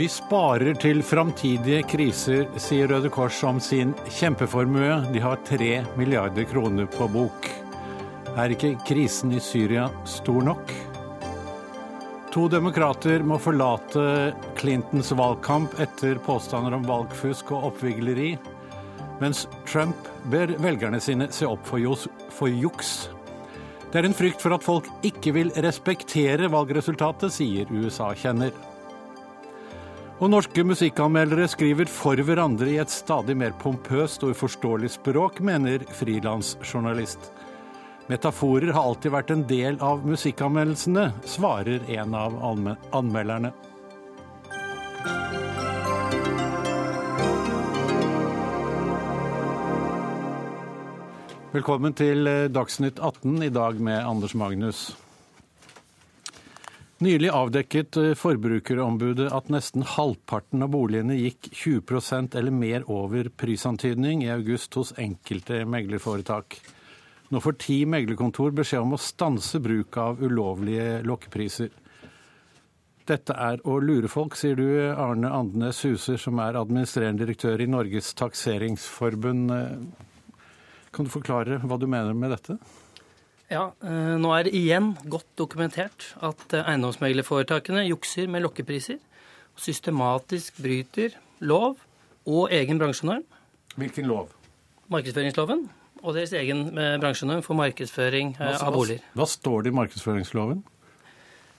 Vi sparer til framtidige kriser, sier Røde Kors om sin kjempeformue. De har tre milliarder kroner på bok. Er ikke krisen i Syria stor nok? To demokrater må forlate Clintons valgkamp etter påstander om valgfusk og oppvigleri, mens Trump ber velgerne sine se opp for, juks. Det er en frykt for at folk ikke vil respektere valgresultatet, sier USA-kjenner. Og norske musikkanmeldere skriver for hverandre i et stadig mer pompøst og uforståelig språk, mener frilansjournalist. Metaforer har alltid vært en del av musikkanmeldelsene, svarer en av anmelderne. Velkommen til Dagsnytt 18, i dag med Anders Magnus. Nylig avdekket eh, Forbrukerombudet at nesten halvparten av boligene gikk 20% eller mer over prisantydning i august hos enkelte meglerforetak. Nå får ti meglerkontor beskjed om å stanse bruk av ulovlige lokkepriser. Dette er å lure folk, sier du, Arne Andenes Huser, som er administrerende direktør i Norges takseringsforbund. Kan du forklare hva du mener med dette? Ja, eh, Nå er det igjen godt dokumentert at eh, eiendomsmeglerforetakene jukser med lokkepriser. og Systematisk bryter lov og egen bransjenorm. Hvilken lov? Markedsføringsloven og deres egen eh, bransjenorm for markedsføring av boliger. Hva, hva står det i markedsføringsloven?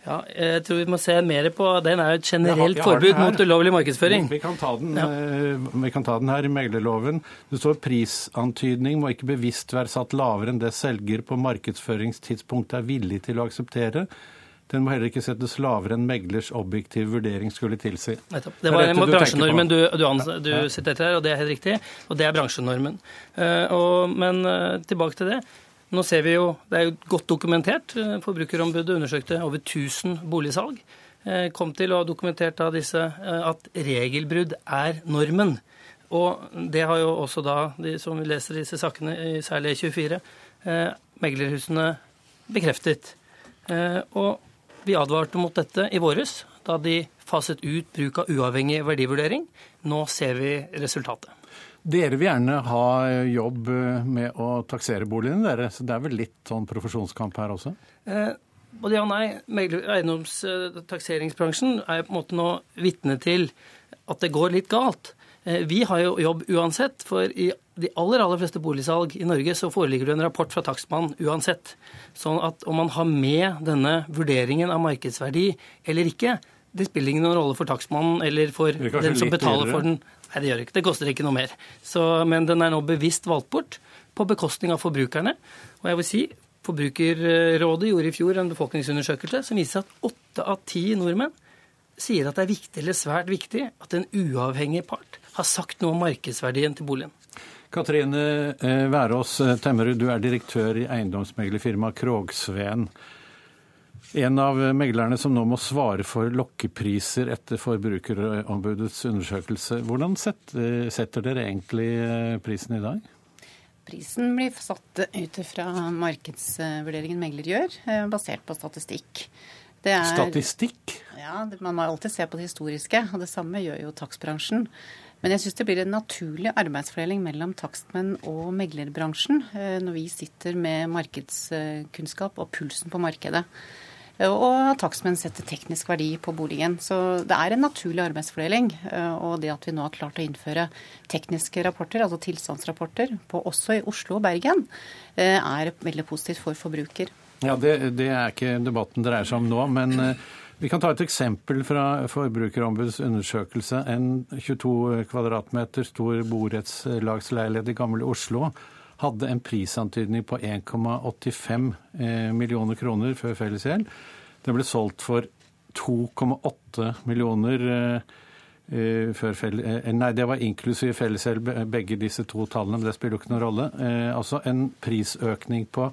Ja, jeg tror vi må se mer på Den er jo et generelt har, forbud mot ulovlig markedsføring. Vi kan, ta den, ja. Eh, vi kan ta den her i meglerloven. Det står prisantydning må ikke bevisst være satt lavere enn det selger på markedsføringstidspunktet er villig til å akseptere. Den må heller ikke settes lavere enn meglers objektiv vurdering skulle tilsi. Det var det bransjenormen du, du, du, sitter etter her, og det er helt riktig. Og det er bransjenormen. Uh, og, men uh, tilbake til det. Nå ser vi jo, Det er jo godt dokumentert. Eh, Forbrukerombudet undersøkte over 1000 boligsalg. Eh, kom til å ha dokumentert av disse eh, at regelbrudd er normen. Og det har jo også da, de som leser disse sakene, særlig E24, meglerhusene bekreftet. Og vi advarte mot dette i våres, da de faset ut bruk av uavhengig verdivurdering. Nå ser vi resultatet. Dere vil gjerne ha jobb med å taksere boligene, dere. Så det er vel litt sånn profesjonskamp her også? Eh, både ja og nei. Eiendomstakseringsbransjen er på en måte nå vitne til at det går litt galt. Eh, vi har jo jobb uansett, for i de aller aller fleste boligsalg i Norge så foreligger det en rapport fra takstmannen uansett. Sånn at om man har med denne vurderingen av markedsverdi eller ikke, det spiller ingen rolle for takstmannen eller for den som betaler for den. Nei, det gjør det ikke. Det koster ikke noe mer. Så, men den er nå bevisst valgt bort på bekostning av forbrukerne. Og jeg vil si, Forbrukerrådet gjorde i fjor en befolkningsundersøkelse som viser at åtte av ti nordmenn sier at det er viktig eller svært viktig at en uavhengig part har sagt noe om markedsverdien til boligen. Katrine eh, Værås eh, Temmerud, du er direktør i eiendomsmeglerfirmaet Krogsveen. En av meglerne som nå må svare for lokkepriser etter Forbrukerombudets undersøkelse. Hvordan setter dere egentlig eh, prisen i dag? Prisen blir satt ut fra markedsvurderingen megler gjør, eh, basert på statistikk. Er, statistikk? Ja, man må alltid se på det historiske. Og det samme gjør jo takstbransjen. Men jeg syns det blir en naturlig arbeidsfordeling mellom takstmenn og meglerbransjen eh, når vi sitter med markedskunnskap og pulsen på markedet og takstmenn setter teknisk verdi på boligen. Så det er en naturlig arbeidsfordeling. Eh, og det at vi nå har klart å innføre tekniske rapporter, altså tilstandsrapporter, på, også i Oslo og Bergen, eh, er veldig positivt for forbruker. Ja, det, det er ikke debatten dreier seg om nå. men... Eh, vi kan ta et eksempel fra Forbrukerombudets undersøkelse. En 22 kvadratmeter stor borettslagsleilighet i gamle Oslo hadde en prisantydning på 1,85 eh, millioner kroner før fellesgjeld. Den ble solgt for 2,8 millioner eh, eh, før fell... Nei, det var inklusiv fellesgjeld, begge disse to tallene, men det spiller jo ikke noen rolle. Altså en prisøkning på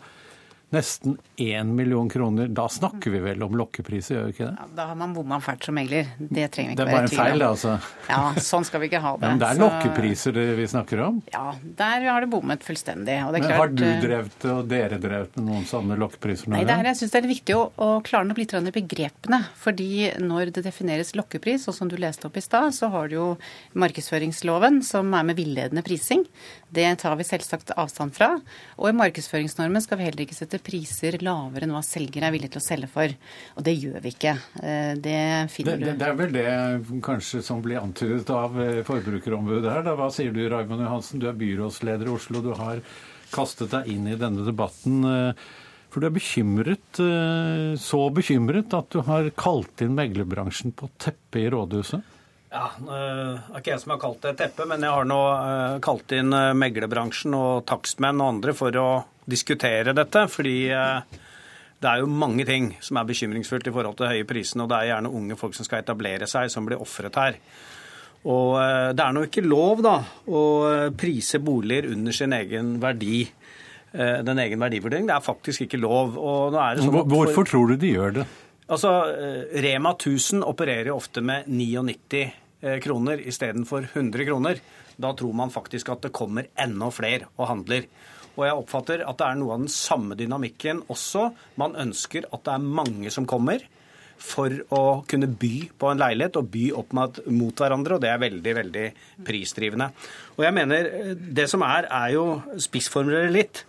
nesten 1 million kroner. Da snakker vi vel om lokkepriser, gjør vi ikke det? Ja, da har man bomma fælt som megler. Det trenger vi ikke Det er være bare i en tvil feil, om. altså. Ja, sånn skal vi ikke ha det. Men det er Så- lokkepriser det vi snakker om. Ja, der har det bommet fullstendig. Og det Men klart, har du eh, drevet og dere drevet med noen sånne lokkepriser? Nei, det er, jeg synes det er viktig å, å klarne opp litt i begrepene. Fordi når det defineres lokkepris, og som du leste opp i stad, så har du jo markedsføringsloven som er med villedende prising. Det tar vi selvsagt avstand fra. Og i markedsføringsnormen skal vi heller ikke sette priser lavere enn hva selger er villig til å selge for. Og det gjør vi ikke. Eh, Det Det, finner det, du. det er vel det kanskje som blir antydet av eh, Forbrukerombudet her. Da. Hva sier du, Raymond Johansen? Du er byrådsleder i Oslo. Du har kastet deg inn i denne debatten. eh, For du er bekymret, så bekymret at du har kalt inn meglerbransjen på teppet i rådhuset? Ja, øh, ikke jeg som har kalt det et teppe, men jeg har nå øh, kalt inn øh, meglerbransjen og takstmenn og andre for å diskutere dette. Fordi øh, det er jo mange ting som er bekymringsfullt i forhold til høye prisene, og det er gjerne unge folk som skal etablere seg, som blir ofret her. Og det er nå ikke lov da, å prise boliger under sin egen verdi. Den egen verdivurdering. Det er faktisk ikke lov. Sånn for- Hvorfor tror du de gjør det? Altså, eh, Rema 1000 opererer ofte med 99 eh, kroner istedenfor 100 kroner. Da tror man faktisk at det kommer enda flere og handler. Og jeg oppfatter at det er noe av den samme dynamikken også. Man ønsker at det er mange som kommer for å kunne by på en leilighet og by opp mot, hverandre, og det er veldig, veldig prisdrivende. Og jeg mener, eh, Det som er, er jo spissformulere litt,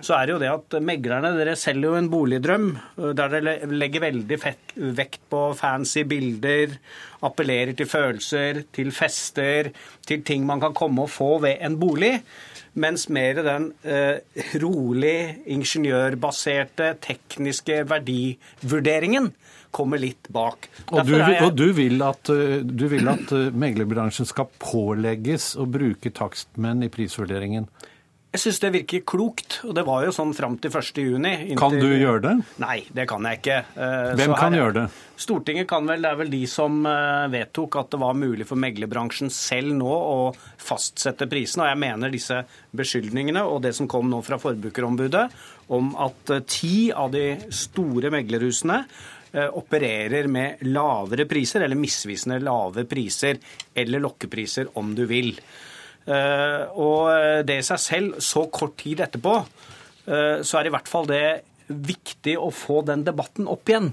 så er det jo det at meglerne dere selger jo en boligdrøm eh, der dere legger veldig fett, vekt på fancy bilder, appellerer til følelser, til fester, til ting man kan komme og få ved en bolig. Mens mer den eh, rolig, ingeniørbaserte, tekniske verdivurderingen kommer litt bak. Og du, jeg- og du vil at, eh, du vil at eh, meglerbransjen skal pålegges å bruke takstmenn i prisvurderingen. Jeg syns det virker klokt, og det var jo sånn fram til 1. juni. inntil- Kan du gjøre det? Nei, det kan jeg ikke. Eh, Hvem så kan gjøre det? Stortinget kan vel, det er vel de som vedtok at det var mulig for meglerbransjen selv nå å fastsette prisene. Og jeg mener disse beskyldningene og det som kom nå fra Forbrukerombudet om at ti av de store meglerhusene opererer med lavere priser, eller misvisende lave priser, eller lokkepriser om du vil. Eh, Og det i seg selv, så kort tid etterpå, eh, så er i hvert fall det viktig å få den debatten opp igjen.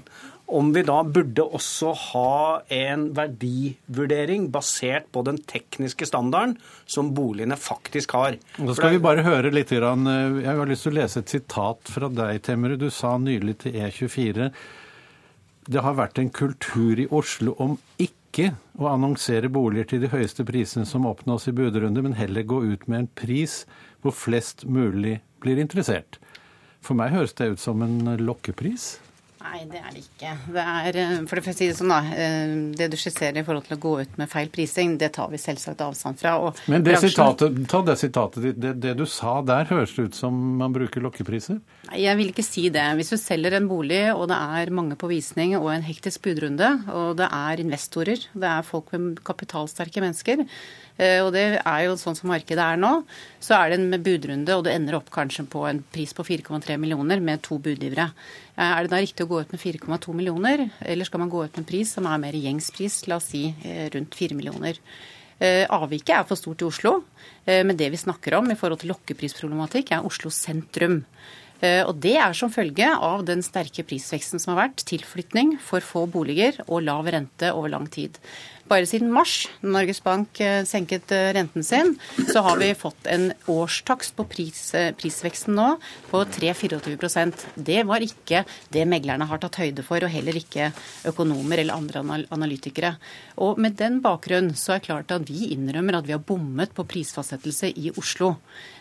Om vi da burde også ha en verdivurdering basert på den tekniske standarden som boligene faktisk har. Da skal vi bare høre litt. eh, Jeg har lyst til å lese et sitat fra deg, Temmerud. Du sa nylig til E24 det har vært en kultur i Oslo om ikke å annonsere boliger til de høyeste prisene som oppnås i budrunde, men heller gå ut med en pris hvor flest mulig blir interessert. For meg høres det ut som en lokkepris. Nei, det er det ikke. Det er, eh, for å si det sånn, da. eh, Det du skisserer i forhold til å gå ut med feil prising, det tar vi selvsagt avstand fra. Men det bransjen- sitatet, ta det sitatet ditt. Det, det du sa der, høres det ut som man bruker lokkepriser? Nei, Jeg vil ikke si det. Hvis du selger en bolig, og det er mange på visning og en hektisk budrunde, og det er investorer, det er folk med kapitalsterke mennesker, og det er jo sånn som markedet er nå, så er det en budrunde, og du ender opp kanskje på en pris på 4,3 millioner med to budgivere. Eh, Er det da riktig å gå ut med 4,2 millioner, eller skal man gå ut med en pris som er mer gjengspris, la oss si eh, rundt 4 millioner? Eh, Avviket er for stort i Oslo, eh, men det vi snakker om i forhold til lokkeprisproblematikk, er Oslo sentrum. Eh, Og Det er som følge av den sterke prisveksten som har vært, tilflytning, for få boliger og lav rente over lang tid. Bare siden mars, Norges Bank eh, senket eh, renten sin, så har vi fått en årstakst på pris, eh, prisveksten nå på 3-24 Det var ikke det meglerne har tatt høyde for, og heller ikke økonomer eller andre analytikere. Og Med den bakgrunn så er det klart at vi innrømmer at vi har bommet på prisfastsettelse i Oslo.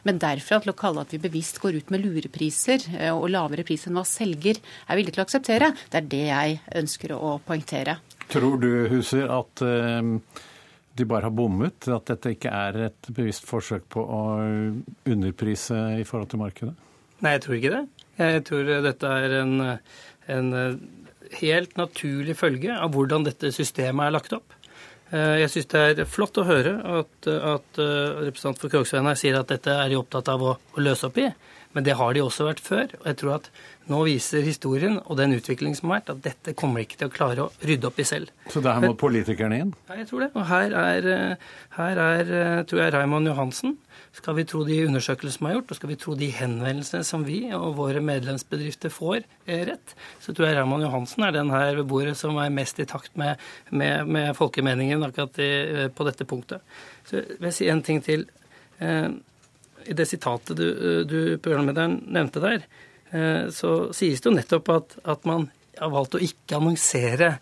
Men derfra til å kalle at vi bevisst går ut med lurepriser og lavere pris enn hva selger er villig til å akseptere, det er det jeg ønsker å poengtere. Tror du, Huser, at eh, de bare har bommet? At dette ikke er et bevisst forsøk på å underprise i forhold til markedet? Nei, jeg tror ikke det. Jeg tror dette er en, en helt naturlig følge av hvordan dette systemet er lagt opp. Eh, Jeg syns det er flott å høre at, at eh, representanten for Kroksveien her sier at dette er de opptatt av å, å løse opp i. Men det har de også vært før. Og jeg tror at nå viser historien og den utviklingen som har vært, at dette kommer de ikke til å klare å rydde opp i selv. Så der må politikerne inn? Ja, jeg tror det. Og her er, her er tror jeg, Raymond Johansen skal vi tro de undersøkelsene som er gjort, og skal vi tro de henvendelsene som vi og våre medlemsbedrifter får eh, rett, så tror jeg Raymond Johansen er den her ved bordet som er mest i takt med, med, med folkemeningen akkurat i, eh, på dette punktet. Så vil jeg si en ting til. Eh, I det sitatet du, du programlederen nevnte der, så sies det jo nettopp at, at man har valgt å ikke annonsere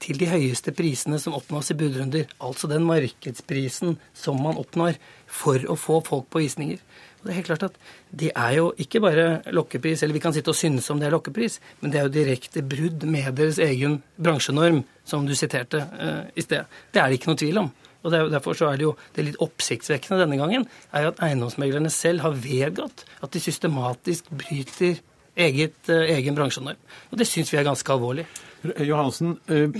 til de høyeste prisene som oppnås i budrunder. Altså den markedsprisen som man oppnår for å få folk på visninger. Og det er helt klart at det er jo ikke bare lokkepris, eller vi kan sitte og synes om det er lokkepris, men det er jo direkte brudd med deres egen bransjenorm, som du siterte uh, i sted. Det er det ikke noe tvil om. Og Derfor så er det jo det litt oppsiktsvekkende denne gangen er at eiendomsmeglerne selv har vedgått at de systematisk bryter eget, uh, egen bransjenorm. Og det syns vi er ganske alvorlig. Johansen, eh,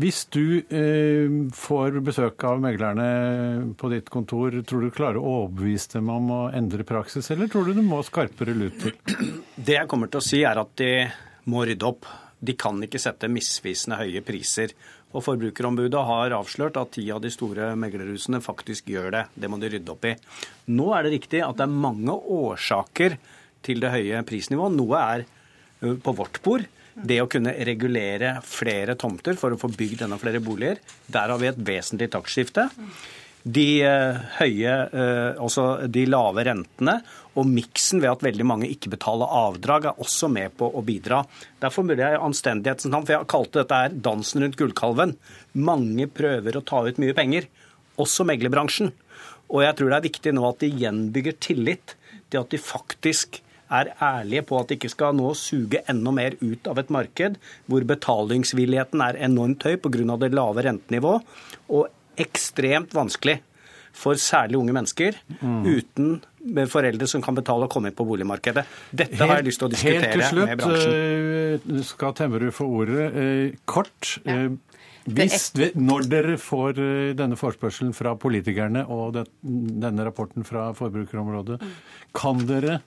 hvis du eh, får besøk av meglerne på ditt kontor, tror du du klarer å overbevise dem om å endre praksis, eller tror du du må skarpere lut til? Det jeg kommer til å si, er at de må rydde opp. De kan ikke sette misvisende høye priser. Og Forbrukerombudet har avslørt at ti av de store meglerhusene faktisk gjør det. Det må de rydde opp i. Nå er det riktig at det er mange årsaker til det høye prisnivået. Noe er på vårt bord. Det å kunne regulere flere tomter for å få bygd enda flere boliger, der har vi et vesentlig taktskifte. De uh, høye, uh, altså de lave rentene og miksen ved at veldig mange ikke betaler avdrag, er også med på å bidra. Derfor burde jeg anstendighetens navn, for jeg kalte dette her dansen rundt gullkalven. Mange prøver å ta ut mye penger, også meglerbransjen. Og jeg tror det er viktig nå at de gjenbygger tillit til at de faktisk er ærlige på at de ikke skal nå suge enda mer ut av et marked hvor betalingsvilligheten er enormt høy pga. det lave rentenivået, og ekstremt vanskelig for særlig unge mennesker mm. uten foreldre som kan betale og komme inn på boligmarkedet. Dette helt, har jeg lyst til å diskutere slutt, med bransjen. Helt til slutt skal Temmerud få ordet. Eh, kort. Ja. Eh, hvis, når dere får denne forespørselen fra politikerne og denne rapporten fra Forbrukerområdet, mm. kan dere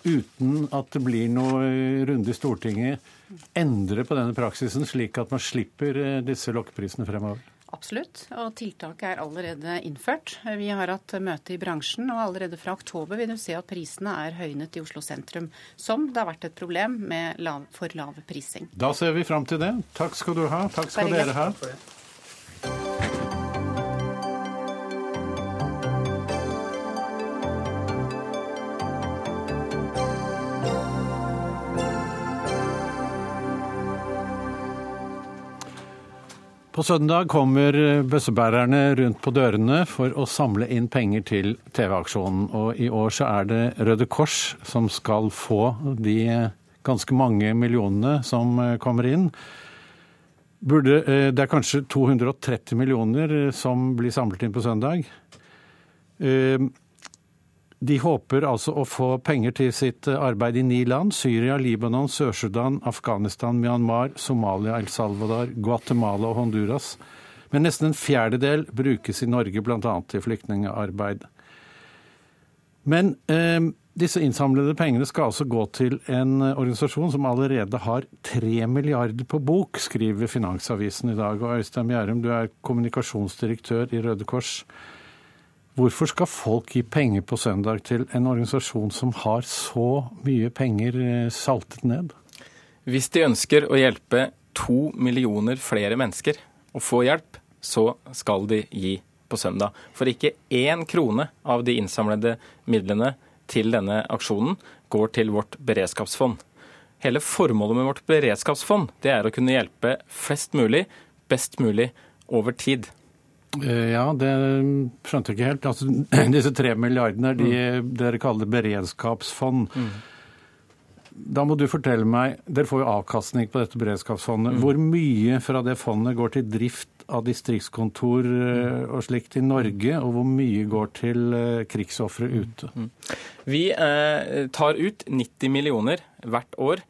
uten at det blir noe runde i Stortinget, endre på denne praksisen, slik at man slipper eh, disse lokkeprisene fremover? Absolutt, og tiltaket er allerede innført. Vi har hatt møte i bransjen, og allerede fra oktober vil du se at prisene er høynet i Oslo sentrum. Som det har vært et problem med lav, for lav prising. Da ser vi fram til det. Takk skal du ha. Takk skal dere ha. På søndag kommer bøssebærerne rundt på dørene for å samle inn penger til TV-aksjonen. Og i år så er det Røde Kors som skal få de ganske mange millionene som kommer inn. Burde, eh, det er kanskje 230 millioner som blir samlet inn på søndag. Eh, de håper altså å få penger til sitt arbeid i ni land. Syria, Libanon, Sør-Sudan, Afghanistan, Myanmar, Somalia, El Salvador, Guatemala og Honduras. Men nesten en fjerdedel brukes i Norge bl.a. til flyktningarbeid. Men eh, disse innsamlede pengene skal altså gå til en organisasjon som allerede har tre milliarder på bok, skriver Finansavisen i dag. Og Øystein Gjærum, du er kommunikasjonsdirektør i Røde Kors. Hvorfor skal folk gi penger på søndag til en organisasjon som har så mye penger eh, saltet ned? Hvis de ønsker å hjelpe to millioner flere mennesker å få hjelp, så skal de gi på søndag. For ikke én krone av de innsamlede midlene til denne aksjonen går til vårt beredskapsfond. Hele formålet med vårt beredskapsfond det er å kunne hjelpe flest mulig, best mulig over tid. Eh, ja, det skjønte jeg ikke helt. Altså, disse tre milliardene de mm. dere kaller beredskapsfond. Mm. Da må du fortelle meg, Dere får jo avkastning på dette beredskapsfondet. Mm. Hvor mye fra det fondet går til drift av distriktskontor eh, og slikt i Norge, og hvor mye går til eh, krigsofre ute? Mm. Vi eh, tar ut 90 millioner hvert år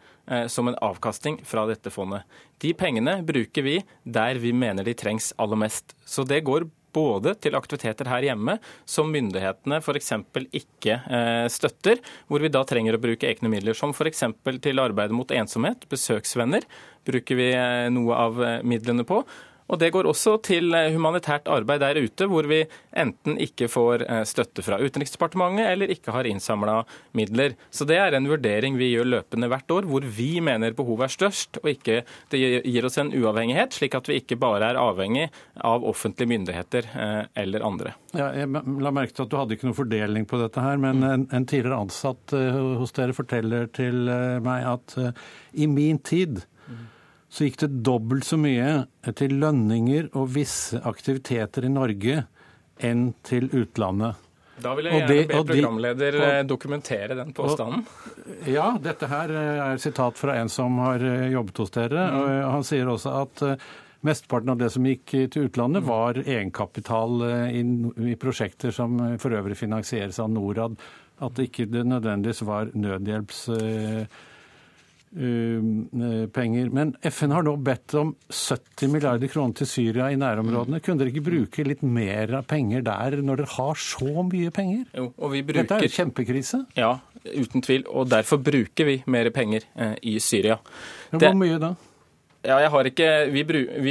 som en avkastning fra dette fondet. De pengene bruker vi der vi mener de trengs aller mest. Så det går både til aktiviteter her hjemme som myndighetene f.eks. ikke eh, støtter, hvor vi da trenger å bruke egne midler, som f.eks. til arbeidet mot ensomhet. Besøksvenner bruker vi eh, noe av eh, midlene på. Og Det går også til eh, humanitært arbeid der ute, hvor vi enten ikke får eh, støtte fra Utenriksdepartementet eller ikke har innsamla midler. Så Det er en vurdering vi gjør løpende hvert år, hvor vi mener behovet er størst, og ikke det gir oss en uavhengighet, slik at vi ikke bare er avhengig av offentlige myndigheter eh, eller andre. Ja, jeg la merke til at du hadde ikke noe fordeling på dette her, men en, en tidligere ansatt hos dere forteller til meg at i min tid så gikk det dobbelt så mye til lønninger og visse aktiviteter i Norge enn til utlandet. Da vil jeg gjerne det, be programleder de, og, dokumentere den påstanden. Og, ja, dette her er sitat fra en som har eh, jobbet hos dere. Mm. og Han sier også at eh, mesteparten av det som gikk til utlandet, var egenkapital eh, i, i prosjekter som for øvrig finansieres av Norad. At det ikke nødvendigvis var nødhjelps penger. Men FN har nå bedt om 70 milliarder kroner til Syria i nærområdene. Kunne dere ikke bruke litt mer av penger der, når dere har så mye penger? Jo, og vi bruker... Dette er jo kjempekrise. Ja, uten tvil. Og derfor bruker vi mer penger eh, i Syria. Men hvor mye da? Ja, jeg har ikke, vi,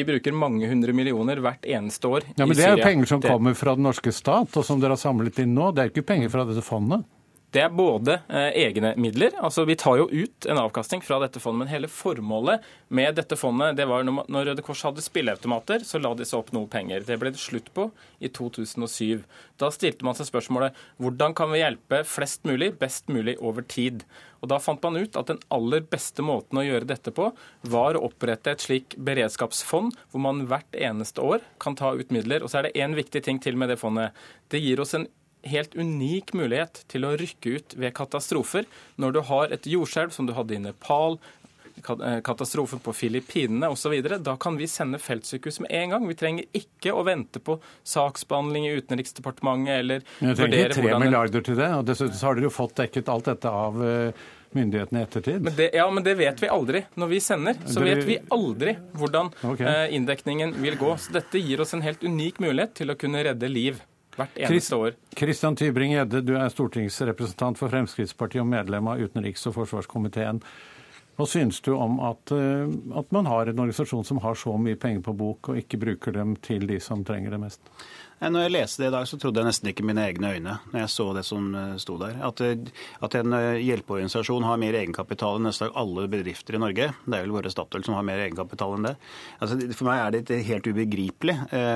bruker mange hundre millioner hvert eneste år i Syria. Ja, Men det er jo penger som det... kommer fra den norske stat, og som dere har samlet inn nå. Det er ikke penger fra dette fondet? Det er både eh, egne midler, altså vi tar jo ut en avkastning fra dette fondet, men hele formålet med dette fondet det var når Røde Kors hadde spilleautomater, så la de seg opp noe penger. Det ble det slutt på i 2007. Da stilte man seg spørsmålet hvordan kan vi hjelpe flest mulig, best mulig over tid. Og Da fant man ut at den aller beste måten å gjøre dette på, var å opprette et slik beredskapsfond, hvor man hvert eneste år kan ta ut midler. Og så er det én viktig ting til med det fondet. Det gir oss en helt unik mulighet til å rykke ut ved katastrofer. Når du har et jordskjelv som du hadde i Nepal, eh, katastrofen på Filippinene osv. Da kan vi sende feltsykehus med en gang. Vi trenger ikke å vente på saksbehandling i Utenriksdepartementet eller Men vurdere hvordan tre milliarder til det, og dessuten har dere jo fått dekket alt dette av eh, myndighetene i ettertid. Men det, ja, men det vet vi aldri. Når vi sender, så vet vi aldri hvordan okay. Eh, inndekningen vil gå. Så dette gir oss en helt unik mulighet til å kunne redde liv hvert eneste år. Kristian Tybring-Gjedde, du er stortingsrepresentant for Fremskrittspartiet og medlem av utenriks- og forsvarskomiteen. Hva synes du om at, eh, at man har en organisasjon som har så mye penger på bok, og ikke bruker dem til de som trenger det mest? Når jeg leste det i dag, så trodde jeg nesten ikke mine egne øyne når jeg så det som eh, sto der. At, eh, at en eh, hjelpeorganisasjon har mer egenkapital enn nesten alle bedrifter i Norge. Det er vel bare Statoil som har mer egenkapital enn det. Altså, for meg er det helt ubegripelig.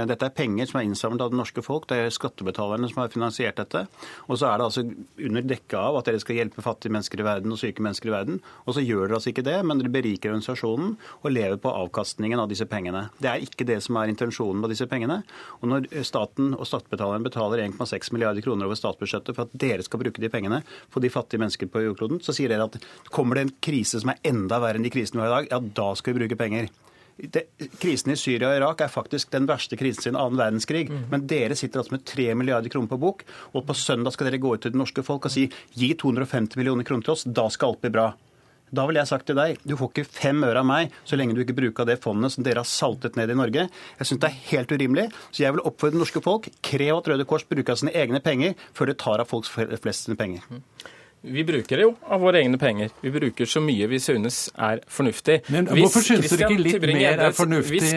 Dette er penger som er innsamlet av det norske folk. Det er skattebetalerne som har finansiert dette. Og så er det altså under dekke av at dere skal hjelpe fattige mennesker i verden og syke mennesker i verden. Og så gjør dere altså ikke det, men dere beriker organisasjonen og lever på avkastningen av disse pengene. Det er ikke det som er intensjonen med disse pengene. Og når staten staten og skattebetalerne betaler 1,6 milliarder kroner over statsbudsjettet for at dere skal bruke de pengene på de fattige mennesker på jordkloden, så sier dere at kommer det en krise som er enda verre enn de krisene vi har i dag, ja, da skal vi bruke penger. Det, krisen i Syria og Irak er faktisk den verste krisen siden annen verdenskrig. Mm. Men dere sitter altså med 3 milliarder kroner på bok, og på søndag skal dere gå ut til det norske folk og si gi 250 millioner kroner til oss, da skal alt bli bra. Da ville jeg sagt til deg du får ikke fem øre av meg så lenge du ikke bruker det fondet som dere har saltet ned i Norge. Jeg syns det er helt urimelig. Så jeg vil oppfordre det norske folk krev at Røde Kors bruker sine egne penger før det tar av folks flest sine penger. Vi bruker det jo av våre egne penger. Vi bruker så mye vi synes er fornuftig. Men Hvorfor synes du ikke litt mer er fornuftig hvis,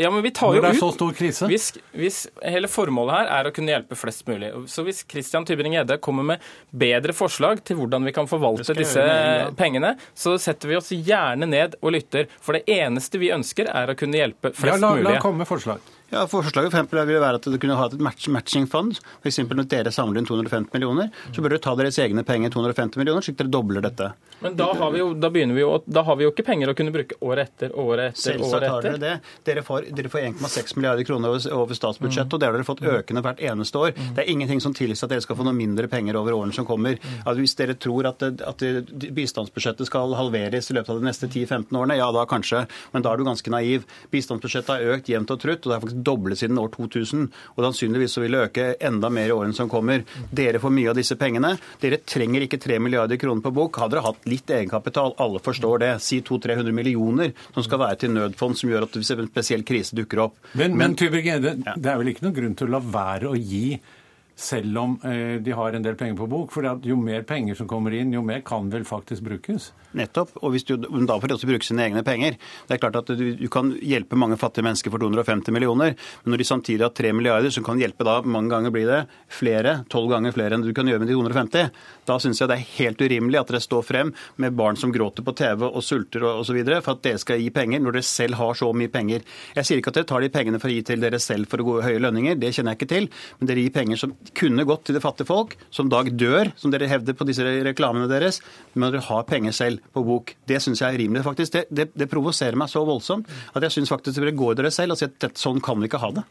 ja, når det er så stor krise? Hvis, hvis, hele formålet her er å kunne hjelpe flest mulig. Så hvis Christian Tybring-Gjedde kommer med bedre forslag til hvordan vi kan forvalte disse pengene, så setter vi oss gjerne ned og lytter. For det eneste vi ønsker, er å kunne hjelpe flest ja, la, mulig. La komme forslag. Ja, Forslaget for vil være at dere kunne ha et match matchingfond. F.eks. når dere samler inn 250 millioner, så bør dere ta deres egne penger 250 millioner, slik dere dobler dette. Men da har vi jo, da vi jo, da har vi jo ikke penger å kunne bruke år etter år etter Selvsagt år etter. har dere det. Dere får, dere får 1,6 milliarder kroner over, over statsbudsjettet, mm. og det har dere fått økende hvert eneste år. Mm. Det er ingenting som tilsier at dere skal få noe mindre penger over årene som kommer. Mm. At hvis dere tror at, det, at det, bistandsbudsjettet skal halveres i løpet av de neste 10-15 årene, ja da kanskje, men da er du ganske naiv. Bistandsbudsjettet har økt jevnt og trutt, og det er faktisk doble siden år 2000. Og sannsynligvis så vil det øke enda mer i årene som kommer. Dere får mye av disse pengene. Dere trenger ikke 3 milliarder kroner på bok. Hadde dere hatt litt egenkapital, alle forstår det, si 200-300 millioner som skal være til nødfond, som gjør at hvis en spesiell krise dukker opp. Men, men Tybring-Gjedde, det er vel ikke noen grunn til å la være å gi selv om eh, de har en del penger på bok. For jo mer penger som kommer inn, jo mer kan vel faktisk brukes? Nettopp. Og hvis du, da får de også bruke sine egne penger. Det er klart at du, du, kan hjelpe mange fattige mennesker for 250 millioner, men når de samtidig har 3 milliarder, så kan hjelpe da mange ganger blir det flere, tolv ganger flere enn du kan gjøre med de 250. Da syns jeg det er helt urimelig at dere står frem med barn som gråter på TV og sulter og osv. for at dere skal gi penger, når dere selv har så mye penger. Jeg sier ikke at dere tar de pengene for å gi til dere selv for å gå høye lønninger, det kjenner jeg ikke til, men dere gir penger som kunne gått til det fattige folk, som dag dør, som dere hevder på disse reklamene deres, men dere har penger selv på bok. Det syns jeg er rimelig. faktisk. Det, det, det provoserer meg så voldsomt at jeg syns faktisk dere går dere selv og sier at sånn kan vi ikke ha det.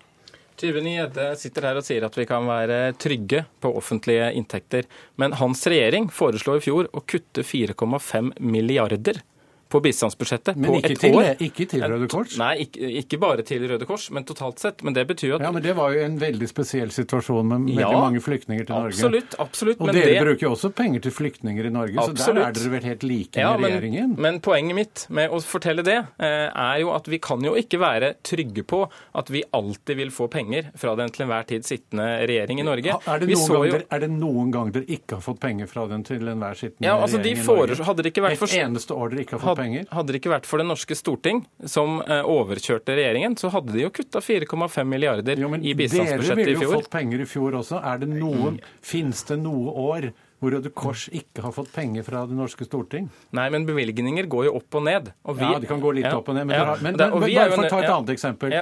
Tybring-Gjedde sitter her og sier at vi kan være trygge på offentlige inntekter. Men hans regjering foreslo i fjor å kutte 4,5 milliarder på bistandsbudsjettet men på et til, år. Ikke til Røde Kors? Nei, ikke, ikke, bare til Røde Kors, men totalt sett. Men det betyr at Ja, men det var jo en veldig spesiell situasjon med veldig ja, mange flyktninger til Norge. Absolutt, absolutt. Og dere det... bruker jo også penger til flyktninger i Norge, absolutt. så der er dere vel helt like ja, med regjeringen? Men, men poenget mitt med å fortelle det, eh, er jo at vi kan jo ikke være trygge på at vi alltid vil få penger fra den til enhver tid sittende regjering i Norge. Er det, noen gang, jo... er det noen gang dere ikke har fått penger fra den til enhver sittende ja, altså, regjering i Norge? Hadde det ikke vært for... Et eneste år dere ikke har fått penger? Hadde det ikke vært for Det norske storting, som eh, overkjørte regjeringen, så hadde de jo kutta 4,5 milliarder jo, i bistandsbudsjettet i fjor. Dere ville jo fått penger i fjor også. Er det noen. Fins det noe år hvor Røde Kors ikke har fått penger fra Det norske storting? Nei, men bevilgninger går jo opp og ned. Og vi, ja, de kan gå litt ja, opp og ned. Men, ja, har, men, men, men bare for å ta et annet eksempel.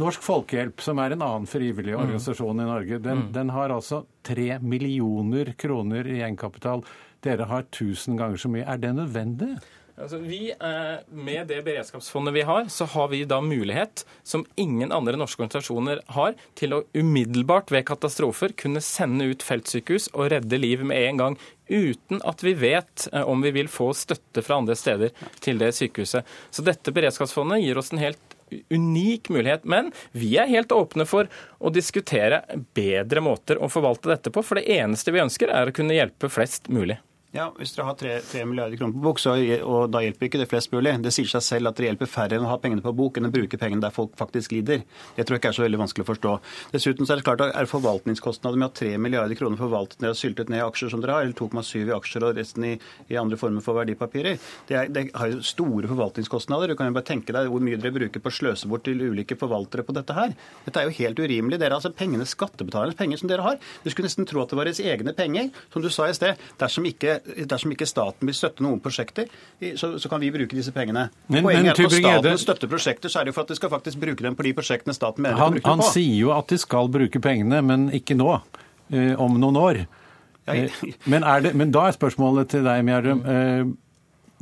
Norsk Folkehjelp, som er en annen frivillig mm. organisasjon mm. i Norge, den, mm. den har altså tre millioner kroner i egenkapital. Dere har tusen ganger så mye. Er det nødvendig? Altså, vi, eh, Med det beredskapsfondet vi har, så har vi da mulighet, som ingen andre norske organisasjoner har, til å umiddelbart ved katastrofer kunne sende ut feltsykehus og redde liv med en gang. Uten at vi vet eh, om vi vil få støtte fra andre steder til det sykehuset. Så dette beredskapsfondet gir oss en helt unik mulighet. Men vi er helt åpne for å diskutere bedre måter å forvalte dette på. For det eneste vi ønsker, er å kunne hjelpe flest mulig. Ja, Hvis dere har 3, 3 milliarder kroner på bok, så, og da hjelper ikke det flest mulig. Det sier seg selv at det hjelper færre enn å ha pengene på bok enn å bruke pengene der folk faktisk lider. Det tror jeg ikke er så veldig vanskelig å forstå. Dessuten så er det klart at er forvaltningskostnader med ha 3 milliarder kroner forvaltet ned og syltet ned aksjer som dere har, eller 2,7 i aksjer og resten i, i, andre former for verdipapirer, det, er, det, har jo store forvaltningskostnader. Du kan jo bare tenke deg hvor mye dere bruker på å sløse bort til ulike forvaltere på dette her. Dette er jo helt urimelig. Dere, altså Pengene skattebetalernes penger som dere har. Du skulle nesten tro at det var deres egne penger, som du sa i sted. Dersom ikke dersom ikke staten vil støtte noen prosjekter, så, så kan vi bruke disse pengene. Men, Poenget men, er at staten støtter prosjekter, så er det jo for at de skal faktisk bruke dem på de prosjektene staten mener han, de bruker dem på. Han sier jo at de skal bruke pengene, men ikke nå. Eh, om noen år. Eh, men, det, men, da er spørsmålet til deg, Mjerdrum.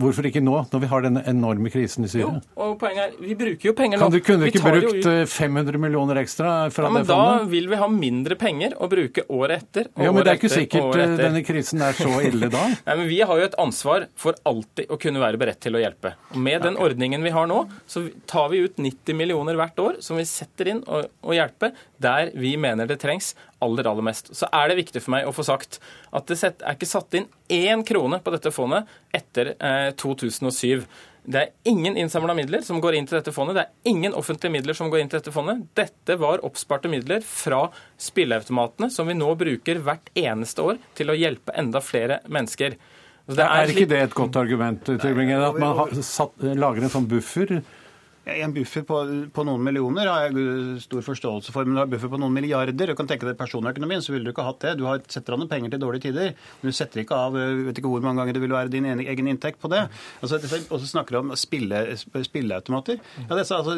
Hvorfor ikke nå, når vi har denne enorme krisen i Syria? Jo, og poenget er, Vi bruker jo penger nå. Kan du kunne ikke brukt jo... 500 eh, millioner ekstra fra ja, men det fondet? Da vil vi ha mindre penger å bruke året etter. Og ja, men Det er ikke sikkert eh, denne krisen er så ille da. Nei, men Vi har jo et ansvar for alltid å kunne være beredt til å hjelpe. Og Med den ordningen vi har nå, så tar vi ut 90 millioner hvert år som vi setter inn og, og hjelpe der vi mener det trengs aller, aller mest. Så er det viktig for meg å få sagt at det er ikke satt inn én krone på dette fondet etter eh, 2007. Det er ingen innsamla midler som går inn til dette fondet. Det er ingen offentlige midler som går inn til dette fondet. Dette var oppsparte midler fra spilleautomatene, som vi nå bruker hvert eneste år til å hjelpe enda flere mennesker. Er, er, ikke det et godt argument, Tybringen, at man har satt, lager en sånn buffer en buffer på, på, noen millioner har jeg stor forståelse for, men du har buffer på noen milliarder. Du kan tenke deg personøkonomien, så ville du ikke hatt det. Du har, setter av noen penger til dårlige tider, men du setter ikke av vet ikke hvor mange ganger det vil være din egen inntekt på det. Altså, og så snakker du om spille, spilleautomater. Ja, er altså,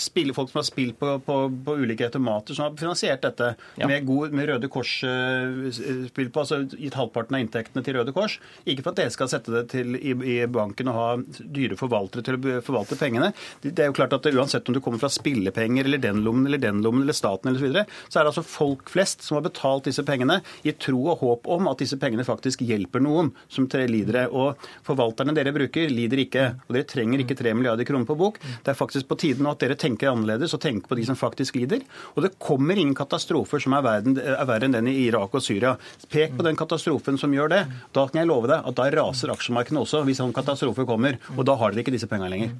spille, folk som har spilt på, på, på, ulike automater, som har finansiert dette ja. med, god, med Røde Kors-spill på, altså gitt halvparten av inntektene til Røde Kors. Ikke for at dere skal sette det til i, i banken og ha dyre forvaltere til å forvalte pengene. Det, er jo klart at Uansett om du kommer fra spillepenger eller den lommen eller den lommen eller staten eller så, videre, så er det altså folk flest som har betalt disse pengene i tro og håp om at disse pengene faktisk hjelper noen som lider. Og forvalterne dere bruker, lider ikke. Og dere trenger ikke 3 milliarder kroner på bok. Det er faktisk på tide nå at dere tenker annerledes og tenker på de som faktisk lider. Og det kommer ingen katastrofer som er, verden, er verre enn den i Irak og Syria. Pek på den katastrofen som gjør det. Da kan jeg love deg at da raser aksjemarkedene også hvis sånn katastrofe kommer. Og da har dere ikke disse pengene lenger.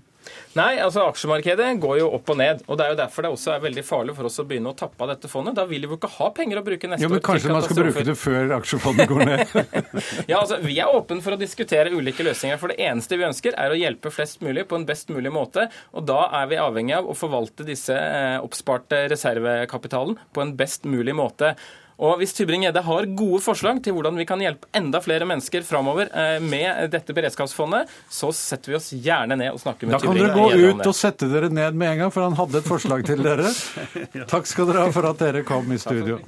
Nei, altså aksjemarkedet går jo opp og ned. og Det er jo derfor det også er veldig farlig for oss å begynne å tappe av dette fondet. Da vil vi jo ikke ha penger å bruke neste år. Ja, men Kanskje man skal bruke det før aksjefondet går ned? ja, altså Vi er åpne for å diskutere ulike løsninger. For det eneste vi ønsker, er å hjelpe flest mulig på en best mulig måte. Og da er vi avhengig av å forvalte disse eh, oppsparte reservekapitalen på en best mulig måte. Og Hvis Tybring-Gjedde har gode forslag til hvordan vi kan hjelpe enda flere mennesker framover eh, med dette beredskapsfondet, så setter vi oss gjerne ned og snakker med Tybring-Gjedde. Da kan dere gå ut og sette dere ned med en gang, for han hadde et forslag til dere. Takk skal dere ha for at dere kom i studio.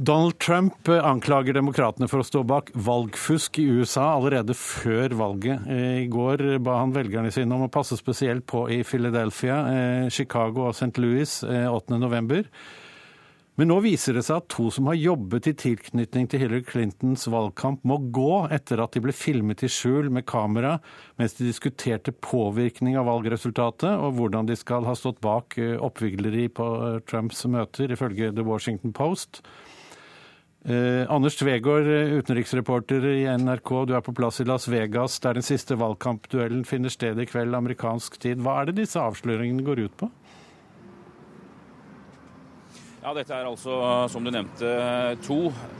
Donald Trump anklager demokratene for å stå bak valgfusk i USA allerede før valget. I går ba han velgerne sine om å passe spesielt på i Philadelphia, eh, Chicago og St. Louis 8.11. Eh, Men nå viser det seg at to som har jobbet i tilknytning til Hillary Clintons valgkamp, må gå etter at de ble filmet i skjul med kamera mens de diskuterte påvirkning av valgresultatet, og hvordan de skal ha stått bak eh, oppvigleri på Trumps møter, ifølge The Washington Post. Eh, Anders Tvegård, eh, utenriksreporter i NRK, du er på plass i Las Vegas der den siste valgkampduellen finner sted i kveld amerikansk tid. Hva er det disse avsløringene går ut på? Ja, Dette er altså, som du nevnte, to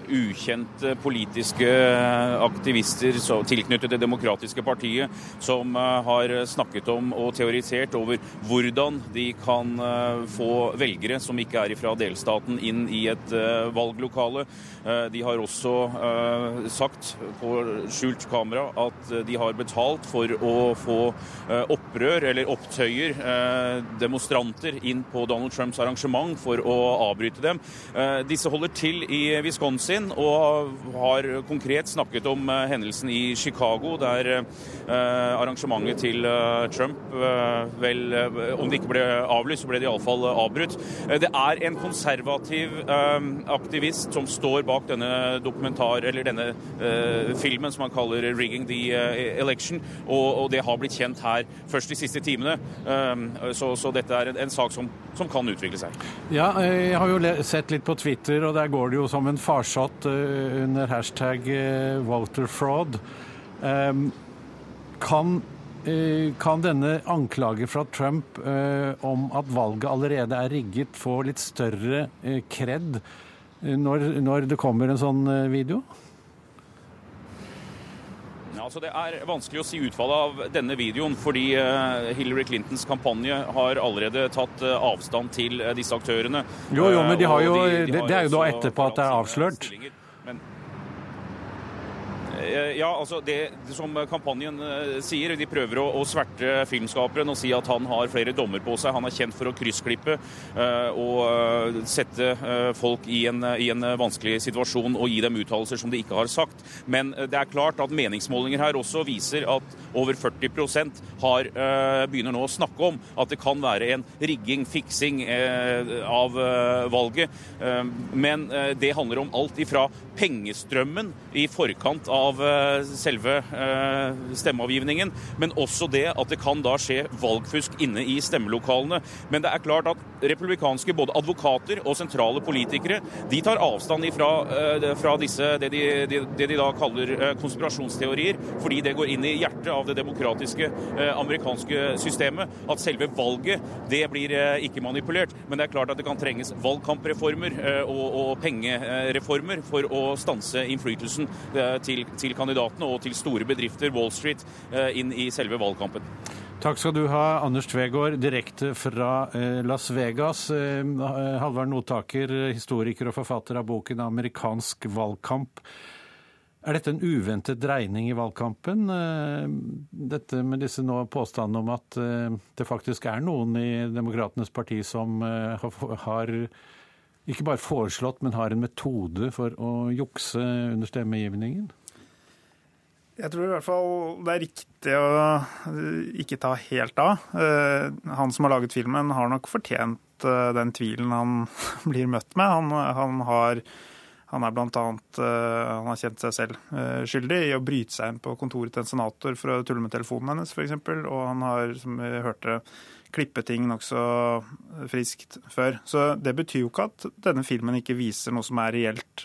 ukjente politiske aktivister tilknyttet Det demokratiske partiet som eh, har snakket om og teorisert over hvordan de kan eh, få velgere som ikke er fra delstaten, inn i et eh, valglokale. De har også sagt på skjult kamera at de har betalt for å få opprør eller opptøyer, demonstranter, inn på Donald Trumps arrangement for å avbryte dem. Eh, disse holder til i Wisconsin og har konkret snakket om eh, hendelsen i Chicago, der eh, arrangementet til Trump vel Om det ikke ble avlyst, så ble det iallfall avbrutt. Det er en konservativ aktivist som står bak denne dokumentar, eller denne filmen som han kaller 'Rigging the Election', og det har blitt kjent her først de siste timene. Så, dette er en, sak som kan utvikle seg. Ja, jeg har jo sett litt på Twitter, og der går det jo som en farsott eh, under hashtag eh, voterfraud. Ehm, kan, eh, kan denne anklagen fra Trump om at valget allerede er rigget, få litt større kred når, når det kommer en sånn video? Altså Det er vanskelig å si utfallet av denne videoen, fordi eh, Hillary Clintons kampanje har allerede tatt eh, avstand til eh, disse aktørene. Jo, jo, men de har jo, de, de har det, er jo da etterpå at det er avslørt. Eh, ja, altså det, som kampanjen eh, sier, de prøver å, å, sverte filmskaperen og si at han har flere dommer på seg. Han er kjent for å kryssklippe uh, og sette uh, folk i en, i en, vanskelig situasjon og gi dem uttalelser som de ikke har sagt. Men det er klart at meningsmålinger her også viser at over 40% har, uh, begynner nå å snakke om at det kan være en rigging, fiksing av valget. men det handler om alt ifra pengestrømmen i forkant av av eh, selve eh, stemmeavgivningen, men også det at det kan da skje valgfusk inne i stemmelokalene. Men det er klart at republikanske både advokater og sentrale politikere de tar avstand ifra, eh, fra disse, det de, det, de, da kaller konspirasjonsteorier, fordi det går inn i hjertet av det demokratiske amerikanske systemet. At selve valget det blir ikke manipulert. Men det er klart at det kan trenges valgkampreformer og, og pengereformer for å stanse innflytelsen til, til kandidatene og til store bedrifter, Wall Street, eh, inn i selve valgkampen. Takk skal du ha, Anders Tvegård, direkte fra eh, Las Vegas. Eh, Halvard Notaker, historiker og forfatter av boken 'Amerikansk valgkamp'. Er dette en uventet dreining i valgkampen? Dette med disse nå påstandene om at det faktisk er noen i Demokratenes parti som har ikke bare foreslått, men har en metode for å jukse under stemmegivningen? Jeg tror i hvert fall det er riktig å ikke ta helt av. Han som har laget filmen, har nok fortjent den tvilen han blir møtt med. Han, han har han er blant annet, han har kjent seg selv skyldig i å bryte seg inn på kontoret til en senator for å tulle med telefonen hennes, f.eks. Og han har, som vi hørte, klippet ting nokså friskt før. Så det betyr jo ikke at denne filmen ikke viser noe som er reelt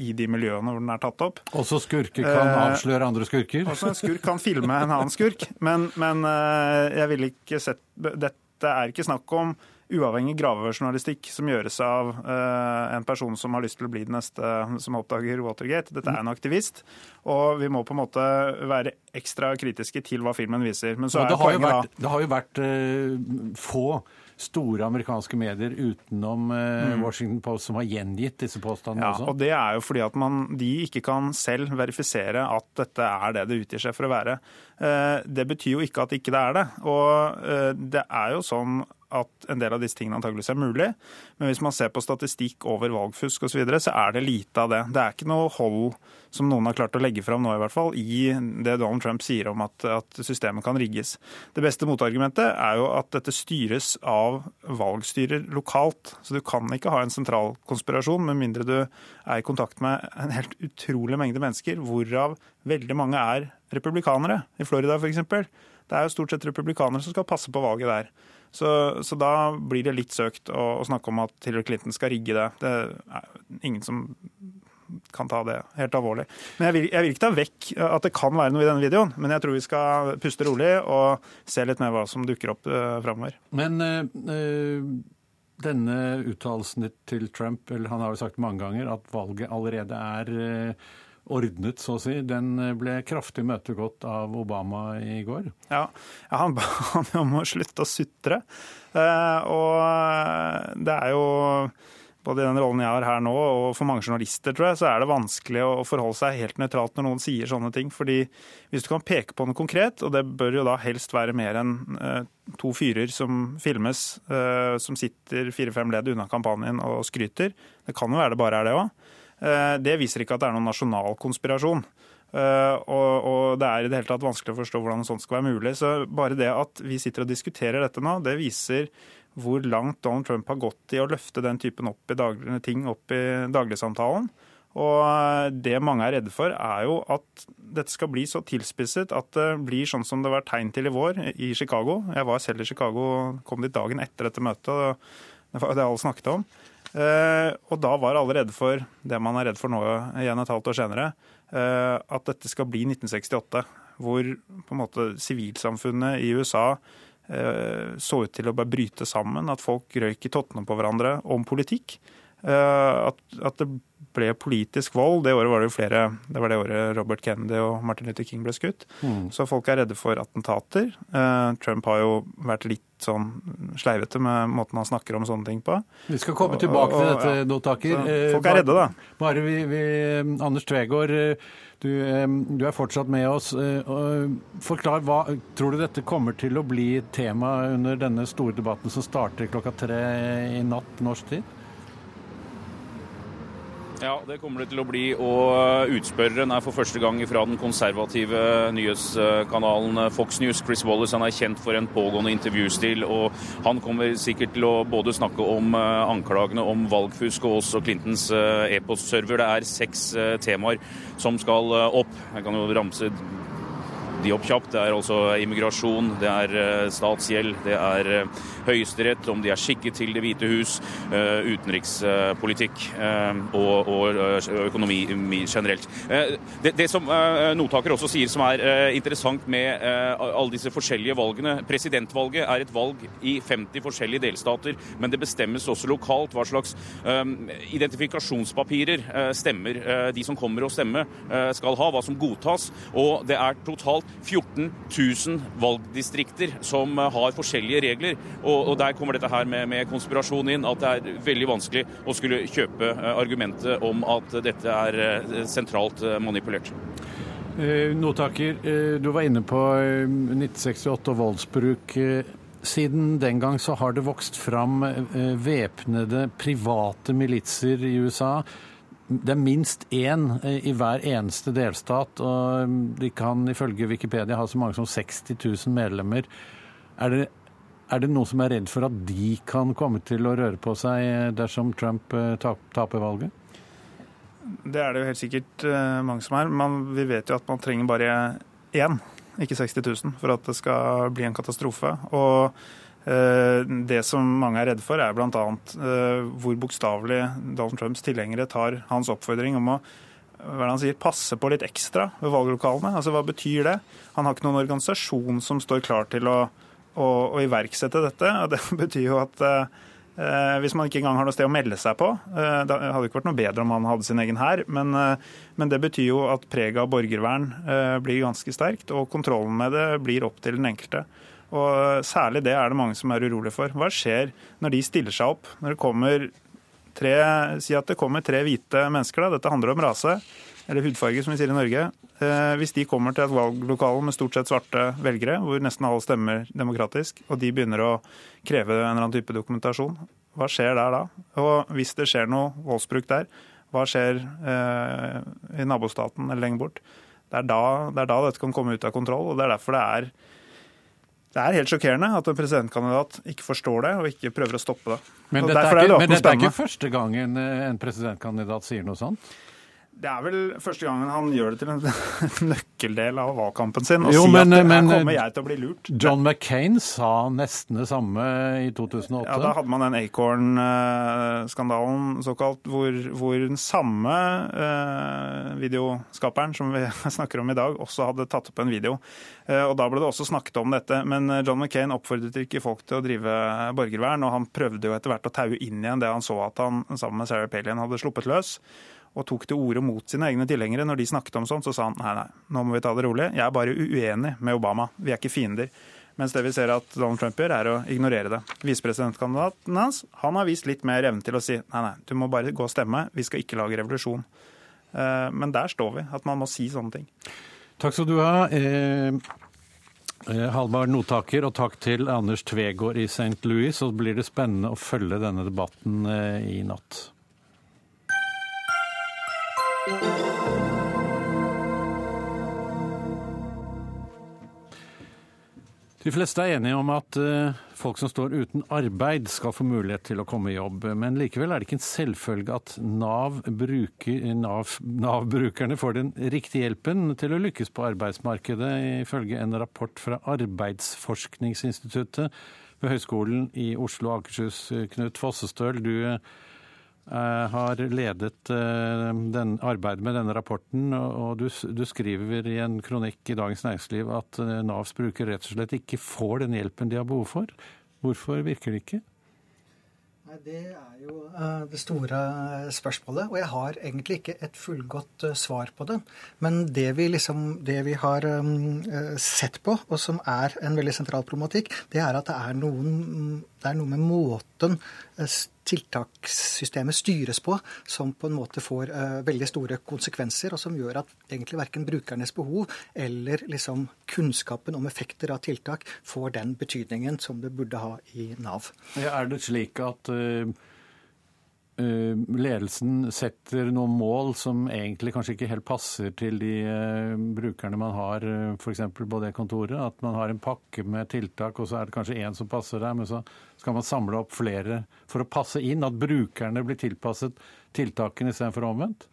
i de miljøene hvor den er tatt opp. Også skurker kan uh, avsløre andre skurker? Også en skurk kan filme en annen skurk. Men, men uh, jeg vil ikke sett Dette er ikke snakk om uavhengig gravejournalistikk som gjøres av uh, en person som har lyst til å bli den neste som oppdager Watergate. Dette er en aktivist, og vi må på en måte være ekstra kritiske til hva filmen viser. Men så er det, har vært, det har jo vært uh, få store amerikanske medier utenom uh, Washington Post som har gjengitt disse påstandene ja, også. Og det er jo fordi at man, de ikke kan selv verifisere at dette er det det utgir seg for å være. Det betyr jo ikke at ikke det er det. Og det er jo sånn at en del av disse tingene antageligvis er mulig. Men hvis man ser på statistikk over valgfusk osv., så, videre, så er det lite av det. Det er ikke noe hold som noen har klart å legge fram nå, i hvert fall, i det Donald Trump sier om at, at systemet kan rigges. Det beste motargumentet er jo at dette styres av valgstyrer lokalt. Så du kan ikke ha en sentral konspirasjon med mindre du er i kontakt med en helt utrolig mengde mennesker, hvorav veldig mange er republikanere. I Florida f.eks. Det er jo stort sett republikanere som skal passe på valget der. Så, så, da blir det litt søkt å, å, snakke om at Hillary Clinton skal rigge det. Det er ingen som kan ta det helt alvorlig. Men jeg vil, jeg vil, ikke ta vekk at det kan være noe i denne videoen, men jeg tror vi skal puste rolig og se litt mer hva som dukker opp uh, framover. Men uh, denne uttalelsen til Trump, eller han har jo sagt mange ganger at valget allerede er uh, ordnet, så å si, den ble kraftig møtegått av Obama i går. Ja, han ba han om å slutte å sutre. Eh, og det er jo både i den rollen jeg har her nå, og for mange journalister, tror jeg, så er det vanskelig å forholde seg helt nøytralt når noen sier sånne ting. Fordi hvis du kan peke på noe konkret, og det bør jo da helst være mer enn eh, to fyrer som filmes, eh, som sitter fire-fem ledd unna kampanjen og skryter, det kan jo være det bare er det òg, Eh, det viser ikke at det er noen nasjonal konspirasjon. Uh, og, og, det er i det hele tatt vanskelig å forstå hvordan sånt skal være mulig. Så bare det at vi sitter og diskuterer dette nå, det viser hvor langt Donald Trump har gått i å løfte den typen opp i daglige ting opp i dagligsamtalen. Og eh, det mange er redde for, er jo at dette skal bli så tilspisset at det blir sånn som det var tegn til i vår i Chicago. Jeg var selv i Chicago, kom dit dagen etter dette møtet. Det var det alle snakket om. Eh, og da var alle redde for det man er redd for nå igjen et halvt år senere, eh, at dette skal bli 1968. Hvor på en måte sivilsamfunnet i USA eh, så ut til å bare bryte sammen. At folk røyk i tottene på hverandre om politikk. At, at, det ble politisk vold. Det året var det jo flere Det var det året Robert Kennedy og Martin Luther King ble skutt. Mm. Så folk er redde for attentater. Trump har jo vært litt sånn sleivete med måten han snakker om sånne ting på. Vi skal komme tilbake til dette, ja. Notaker. folk er redde, da. Bare vi, vi Anders Tvegård, du, du, er fortsatt med oss. Forklar, hva, Tror du dette kommer til å bli tema under denne store debatten som starter klokka tre i natt norsk tid? Ja, det kommer det til å bli. Og utspørreren er for første gang fra den konservative nyhetskanalen Fox News. Chris Wallace han er kjent for en pågående intervjustil. og Han kommer sikkert til å både snakke om eh, anklagene om valgfusk og også Clintons eh, e-postserver. Det er seks eh, temaer som skal opp. Jeg kan jo ramse de opp kjapt. Det er altså immigrasjon, det er eh, statsgjeld, det er eh, Høyesterett, om de er skikket til Det hvite hus, eh, utenrikspolitikk og, og økonomi generelt. Det, det som Notaker også sier som er interessant med alle disse forskjellige valgene Presidentvalget er et valg i 50 forskjellige delstater, men det bestemmes også lokalt hva slags identifikasjonspapirer stemmer de som kommer og stemmer, skal ha, hva som godtas. Og det er totalt 14 000 valgdistrikter som eh, har forskjellige regler. Og, og der kommer dette her med, med, konspirasjon inn, at det er veldig vanskelig å skulle kjøpe eh, argumentet om at dette er eh, sentralt manipulert. Notaker, du var inne på 1968 og voldsbruk. Siden den gang så har det vokst fram væpnede private militser i USA. Det er minst én eh, i hver eneste delstat, og mm, de kan ifølge Wikipedia ha så mange som 60 000 medlemmer. Er det, er det noen som er redd for at de kan komme til å røre på seg eh, dersom Trump taper valget? Det er det jo helt sikkert mange som er. Men vi vet jo at man trenger bare én ikke 60 000, for at det skal bli en katastrofe. Og eh, det som mange er redde for, er bl.a. Eh, hvor bokstavelig Donald Trumps tilhengere tar hans oppfordring om å hva han sier, passe på litt ekstra ved valglokalene. Altså, Hva betyr det? Han har ikke noen organisasjon som står klar til å, å, å iverksette dette. og Det betyr jo at eh, Eh, hvis man ikke engang har noe sted å melde seg på. Eh, det hadde ikke vært noe bedre om han hadde sin egen hær, men, eh, men, det betyr jo at preget av borgervern blir ganske sterkt, og kontrollen med det blir opp til den enkelte. Og Særlig det er det mange som er urolige for. Hva skjer når de stiller seg opp? Når det kommer tre, Si at det kommer tre hvite mennesker, da. dette handler om rase, eller hudfarge som vi sier i Norge. Hvis de kommer til et valglokale med stort sett svarte velgere, hvor nesten alle stemmer demokratisk, og de begynner å kreve en eller annen type dokumentasjon. Hva skjer der da? Og hvis det skjer noe voldsbruk der, hva skjer eh, i nabostaten eller lenger bort? Det er, da, det er, da, dette kan komme ut av kontroll. og Det er derfor det er, det er helt sjokkerende at en presidentkandidat ikke forstår det og ikke prøver å stoppe det. Men dette, er, ikke, men dette er ikke første gangen en presidentkandidat sier noe sånt? Det er vel første gangen han gjør det til en nøkkeldel av valgkampen sin. Jo, sier men, at men, her kommer jeg til å bli lurt. John McCain sa nesten det samme i 2008. Ja, Da hadde man den Acorn-skandalen såkalt, hvor, hvor, den samme eh, videoskaperen som vi snakker om i dag, også hadde tatt opp en video. Eh, og Da ble det også snakket om dette. Men eh, John McCain oppfordret ikke folk til å drive borgervern, og han prøvde jo etter hvert å taue inn igjen det han så at han sammen med Sarah Palin hadde sluppet løs og tok til orde mot sine egne tilhengere. Når de snakket om sånt, så sa han nei, nei, nå må vi ta det rolig. Jeg er bare uenig med Obama. Vi er ikke fiender. Mens det vi ser at Donald Trump gjør, er å ignorere det. Visepresidentkandidaten hans han har vist litt mer evne til å si nei, nei, du må bare gå og stemme. Vi skal ikke lage revolusjon. Eh, men der står vi, at man må si sånne ting. Takk skal du ha. Eh, eh, Halvard Notaker, og takk til Anders Tvegård i St. Louis. Så blir det spennende å følge denne debatten i natt. De fleste er enige om at eh, folk som står uten arbeid skal få mulighet til å komme i jobb. Men likevel er det ikke en selvfølge at Nav-brukerne Nav, Nav får den riktige hjelpen til å lykkes på arbeidsmarkedet, ifølge en rapport fra Arbeidsforskningsinstituttet ved Høgskolen i Oslo og Akershus. Knut Fossestøl, du Eh, har ledet eh, den, arbeidet med denne rapporten. og du, du, skriver i en kronikk i Dagens Næringsliv at eh, Navs brukere rett og slett ikke får den hjelpen de har behov for. Hvorfor virker det ikke? Nei, Det er jo det store spørsmålet, og jeg har egentlig ikke et fullgodt svar på det. Men det vi, liksom, det vi har sett på, og som er en veldig sentral problematikk, det er at det er, noen, det er noe med måten tiltakssystemet styres på, som på en måte får uh, veldig store konsekvenser, og som gjør at egentlig verken brukernes behov eller liksom kunnskapen om effekter av tiltak får den betydningen som det burde ha i Nav. Er det slik at uh ledelsen setter noen mål som egentlig kanskje ikke helt passer til de brukerne man har f.eks. på det kontoret. At man har en pakke med tiltak, og så er det kanskje én som passer der, men så skal man samle opp flere for å passe inn? At brukerne blir tilpasset tiltakene istedenfor omvendt?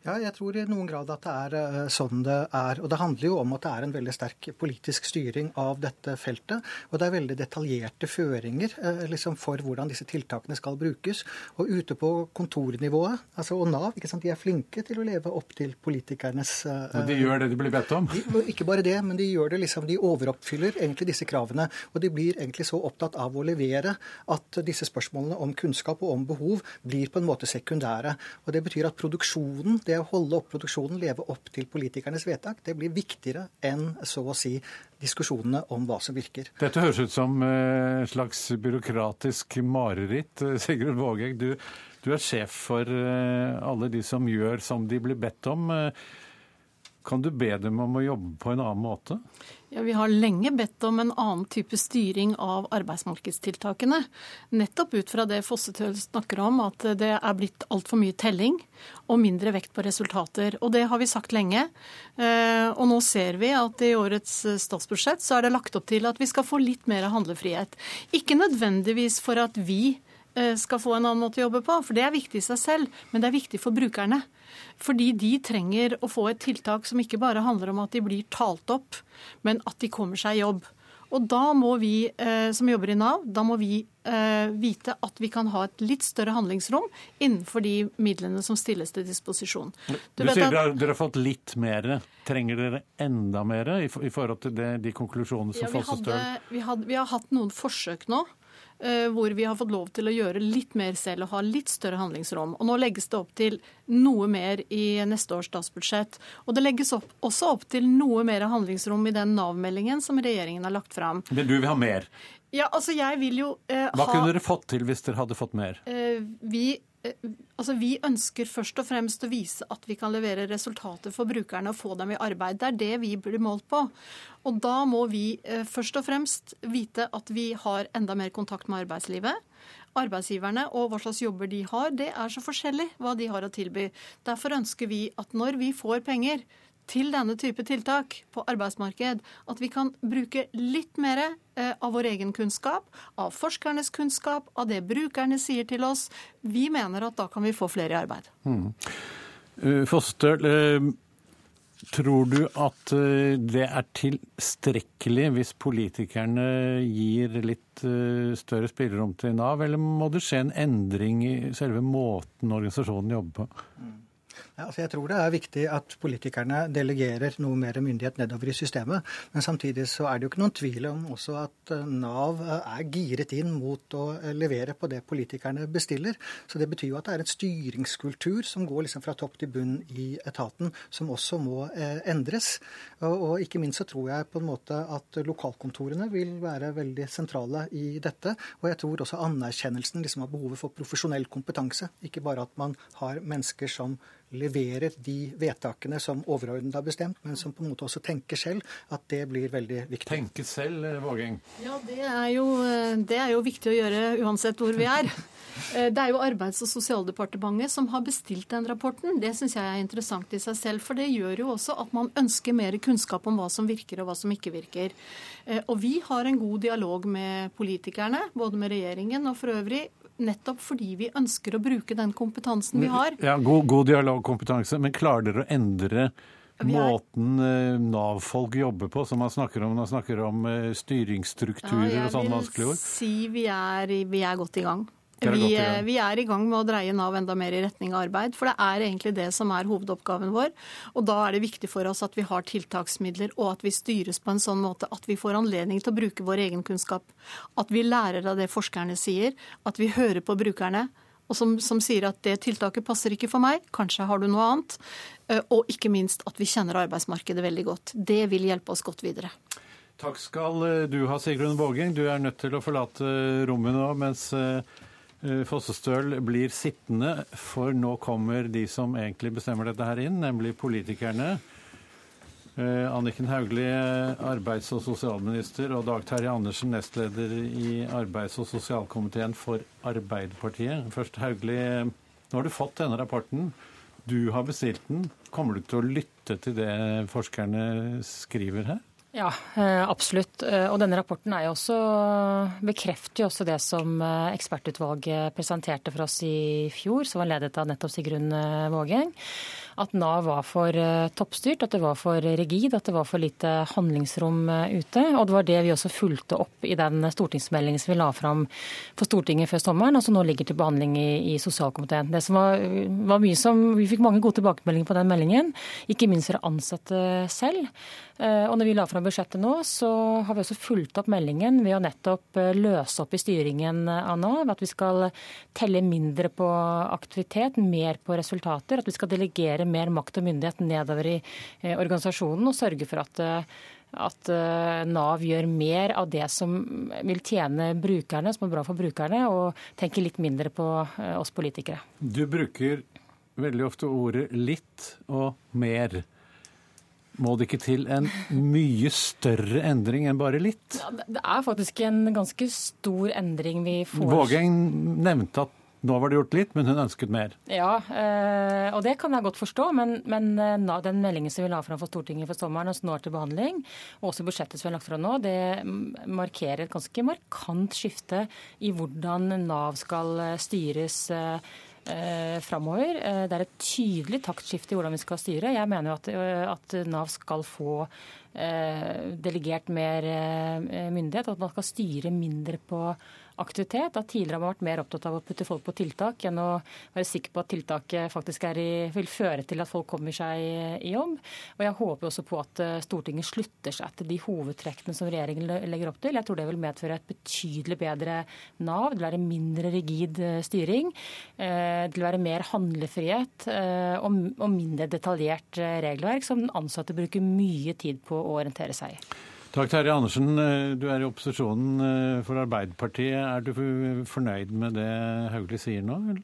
Ja, jeg tror i noen grad at det er eh, sånn det er. Og det handler jo om at det er en veldig sterk politisk styring av dette feltet. Og det er veldig detaljerte føringer eh, liksom, for hvordan disse tiltakene skal brukes. Og ute på kontornivået, altså, og Nav, ikke sant, de er flinke til å leve opp til politikernes Og De gjør det de blir bedt om? De, ikke bare det, men de gjør det liksom, de overoppfyller egentlig disse kravene. Og de blir egentlig så opptatt av å levere at disse spørsmålene om kunnskap og om behov blir på en måte sekundære. Og det betyr at produksjonen det å holde opp produksjonen, leve opp til politikernes vedtak, det blir viktigere enn så å si diskusjonene om hva som virker. Dette høres ut som et eh, slags byråkratisk mareritt. Sigrun Vågeng, du, du, er sjef for eh, alle de som gjør som de blir bedt om. Kan du be dem om å jobbe på en annen måte? Ja, Vi har lenge bedt om en annen type styring av arbeidsmarkedstiltakene. Nettopp ut fra det Fossetøl snakker om, at det er blitt altfor mye telling og mindre vekt på resultater. Og det har vi sagt lenge. Eh, og nå ser vi at i årets statsbudsjett så er det lagt opp til at vi skal få litt mer handlefrihet. Ikke nødvendigvis for at vi skal få en annen måte å jobbe på, for det er viktig i seg selv, men det er viktig for brukerne. Fordi de trenger å få et tiltak som ikke bare handler om at de blir talt opp, men at de kommer seg i jobb. Og da må vi eh, som jobber i Nav, da må vi eh, vite at vi kan ha et litt større handlingsrom innenfor de midlene som stilles til disposisjon. Du, du sier at... dere, dere har fått litt mer. Trenger dere enda mer i, forhold til det, de konklusjonene som ja, vi, vi, vi har hatt noen forsøk nå Eh, hvor vi har fått lov til å gjøre litt mer selv og ha litt større handlingsrom. Og nå legges det opp til noe mer i neste års statsbudsjett. Og det legges opp, også opp til noe mer handlingsrom i den Nav-meldingen som regjeringen har lagt fram. Men du vil ha mer? Ja, altså jeg vil jo eh, Hva ha, kunne dere fått til hvis dere hadde fått mer? Eh, vi Eh, altså Vi ønsker først og fremst å vise at vi kan levere resultater for brukerne og få dem i arbeid. Det er det vi blir målt på. Og da må vi eh, først og fremst vite at vi har enda mer kontakt med arbeidslivet. Arbeidsgiverne og hva slags jobber de har, det er så forskjellig hva de har å tilby. Derfor ønsker vi at når vi får penger til denne type tiltak på arbeidsmarked, at vi kan bruke litt mer eh, av vår egen kunnskap, av forskernes kunnskap, av det brukerne sier til oss. Vi mener at da kan vi få flere i arbeid. Mm. Uh, Foster, uh, tror du at det er tilstrekkelig hvis politikerne gir litt større spillerom til Nav, eller må det skje en endring i selve måten organisasjonen jobber på? Altså jeg tror det er viktig at politikerne delegerer noe mer myndighet nedover i systemet. Men samtidig så er det jo ikke noen tvil om også at eh, Nav eh, er giret inn mot å eh, levere på det politikerne bestiller. Så det betyr jo at det er en styringskultur som går liksom fra topp til bunn i etaten, som også må endres. Og ikke minst så tror jeg på en måte at lokalkontorene vil være veldig sentrale i dette. Og jeg tror også anerkjennelsen liksom av behovet for profesjonell kompetanse. Ikke bare at man har mennesker som leverer de vedtakene som overordnet har bestemt, men som på en måte også tenker selv, at det blir veldig viktig. Tenke selv, eh, Vågeng? Ja, det er, jo, eh, det er jo viktig å gjøre uansett hvor vi er. Eh, det er jo Arbeids- og sosialdepartementet som har bestilt den rapporten. Det syns jeg er interessant i seg selv, for det gjør jo også at man ønsker mer kunnskap om hva som virker og hva som ikke virker. Og vi har en god dialog med politikerne, både med regjeringen og for øvrig, nettopp fordi vi ønsker å bruke den kompetansen vi har. Ja, God, god dialogkompetanse, men klarer dere å endre måten eh, Nav-folk jobber på, som man snakker om, når man snakker om eh, styringsstrukturer ja, og sånne vanskelige ord? Si vi er, vi er godt i gang. Vi, vi, er i gang med å dreie Nav enda mer i retning av arbeid. For det er egentlig det som er hovedoppgaven vår. Og da er det viktig for oss at vi har tiltaksmidler, og at vi styres på en sånn måte at vi får anledning til å bruke vår egen kunnskap. At vi lærer av det forskerne sier. At vi hører på brukerne. Og som, som sier at det tiltaket passer ikke for meg, kanskje har du noe annet. Eh, og ikke minst at vi kjenner arbeidsmarkedet veldig godt. Det vil hjelpe oss godt videre. Takk skal eh, du ha, Sigrun Vågeng. Du er nødt til å forlate rommet nå mens eh, Eh, Fossestøl blir sittende, for nå kommer de som egentlig bestemmer dette her inn, nemlig politikerne. Eh, Anniken Hauglie, arbeids- og sosialminister, og Dag Terje Andersen, nestleder i arbeids- og sosialkomiteen for Arbeiderpartiet. Først Hauglie, nå har du fått denne rapporten. Du har bestilt den. Kommer du til å lytte til det forskerne skriver her? Ja, eh, absolutt. Eh, og denne rapporten er jo også, bekrefter jo også det som eh, ekspertutvalget presenterte for oss i fjor, som var ledet av nettopp Sigrun Vågeng at Nav var for eh, toppstyrt, at det var for rigid, at det var for lite handlingsrom eh, ute. Og det var det vi også fulgte opp i den stortingsmeldingen som vi la fram for Stortinget før sommeren, og som nå ligger til behandling i, i sosialkomiteen. Det som var, var, mye som, Vi fikk mange gode tilbakemeldinger på den meldingen, ikke minst fra ansatte selv. Eh, og når vi la fram budsjettet nå, så har vi også fulgt opp meldingen ved å nettopp løse opp i styringen av Nav. At vi skal telle mindre på aktivitet, mer på resultater. At vi skal delegere mer makt og myndighet nedover i eh, organisasjonen og sørge for at eh, at eh, Nav gjør mer av det som vil tjene brukerne, som er bra for brukerne, og tenker litt mindre på oss politikere. Du bruker veldig ofte ordet 'litt' og 'mer'. må det ikke til en mye større endring enn bare litt? Ja, det er faktisk en ganske stor endring vi får. Vågeng nevnte at nå var det gjort litt, men hun ønsket mer. Ja, eh, og det kan jeg godt forstå. Men, men eh, den meldingen som vi la fram for Stortinget for sommeren, og som nå er til behandling, og også budsjettet som vi har lagt fram nå, det markerer et ganske markant skifte i hvordan Nav skal eh, styres framover. Det er et tydelig taktskifte i hvordan vi skal styre. Jeg mener jo at, at Nav skal få delegert mer myndighet, at man skal styre mindre på aktivitet. At tidligere har man vært mer opptatt av å putte folk på tiltak enn å være sikker på at tiltaket faktisk i, vil føre til at folk kommer seg i jobb. Og jeg håper også på at eh, Stortinget slutter seg til de hovedtrekkene som regjeringen legger opp til. Jeg tror det vil medføre et betydelig bedre Nav. Det vil være mindre rigid eh, styring. Eh, det vil være mer handlefrihet og mindre detaljert regelverk som den ansatte bruker mye tid på å orientere seg i. Takk, Terje Andersen. Eh, du er i opposisjonen eh, for Arbeiderpartiet. Er du fornøyd med det Hauglie sier nå? Eller?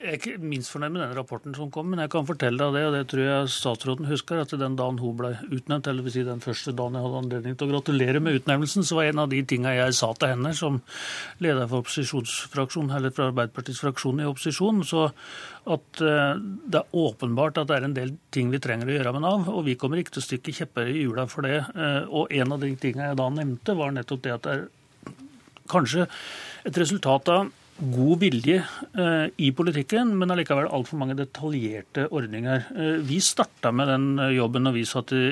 Jeg er ikke minst fornøyd med den rapporten som kom, men jeg kan fortelle deg det, og det tror jeg statsråden husker, at den dagen hun ble utnevnt, eller vil si den første dagen jeg hadde anledning til å gratulere med utnevnelsen, så var en av de tinga jeg sa til henne som leder for opposisjonsfraksjonen, eller fra Arbeiderpartiets fraksjon i opposisjon, så at eh, det er åpenbart at det er en del ting vi trenger å gjøre med Nav, og vi kommer ikke til å stikke kjepper i hjula for det. Eh, og en av de tinga jeg da nevnte, var nettopp det at det er kanskje et resultat av god vilje eh, i politikken, men allikevel altfor mange detaljerte ordninger. Eh, vi starta med den eh, jobben når vi satt i,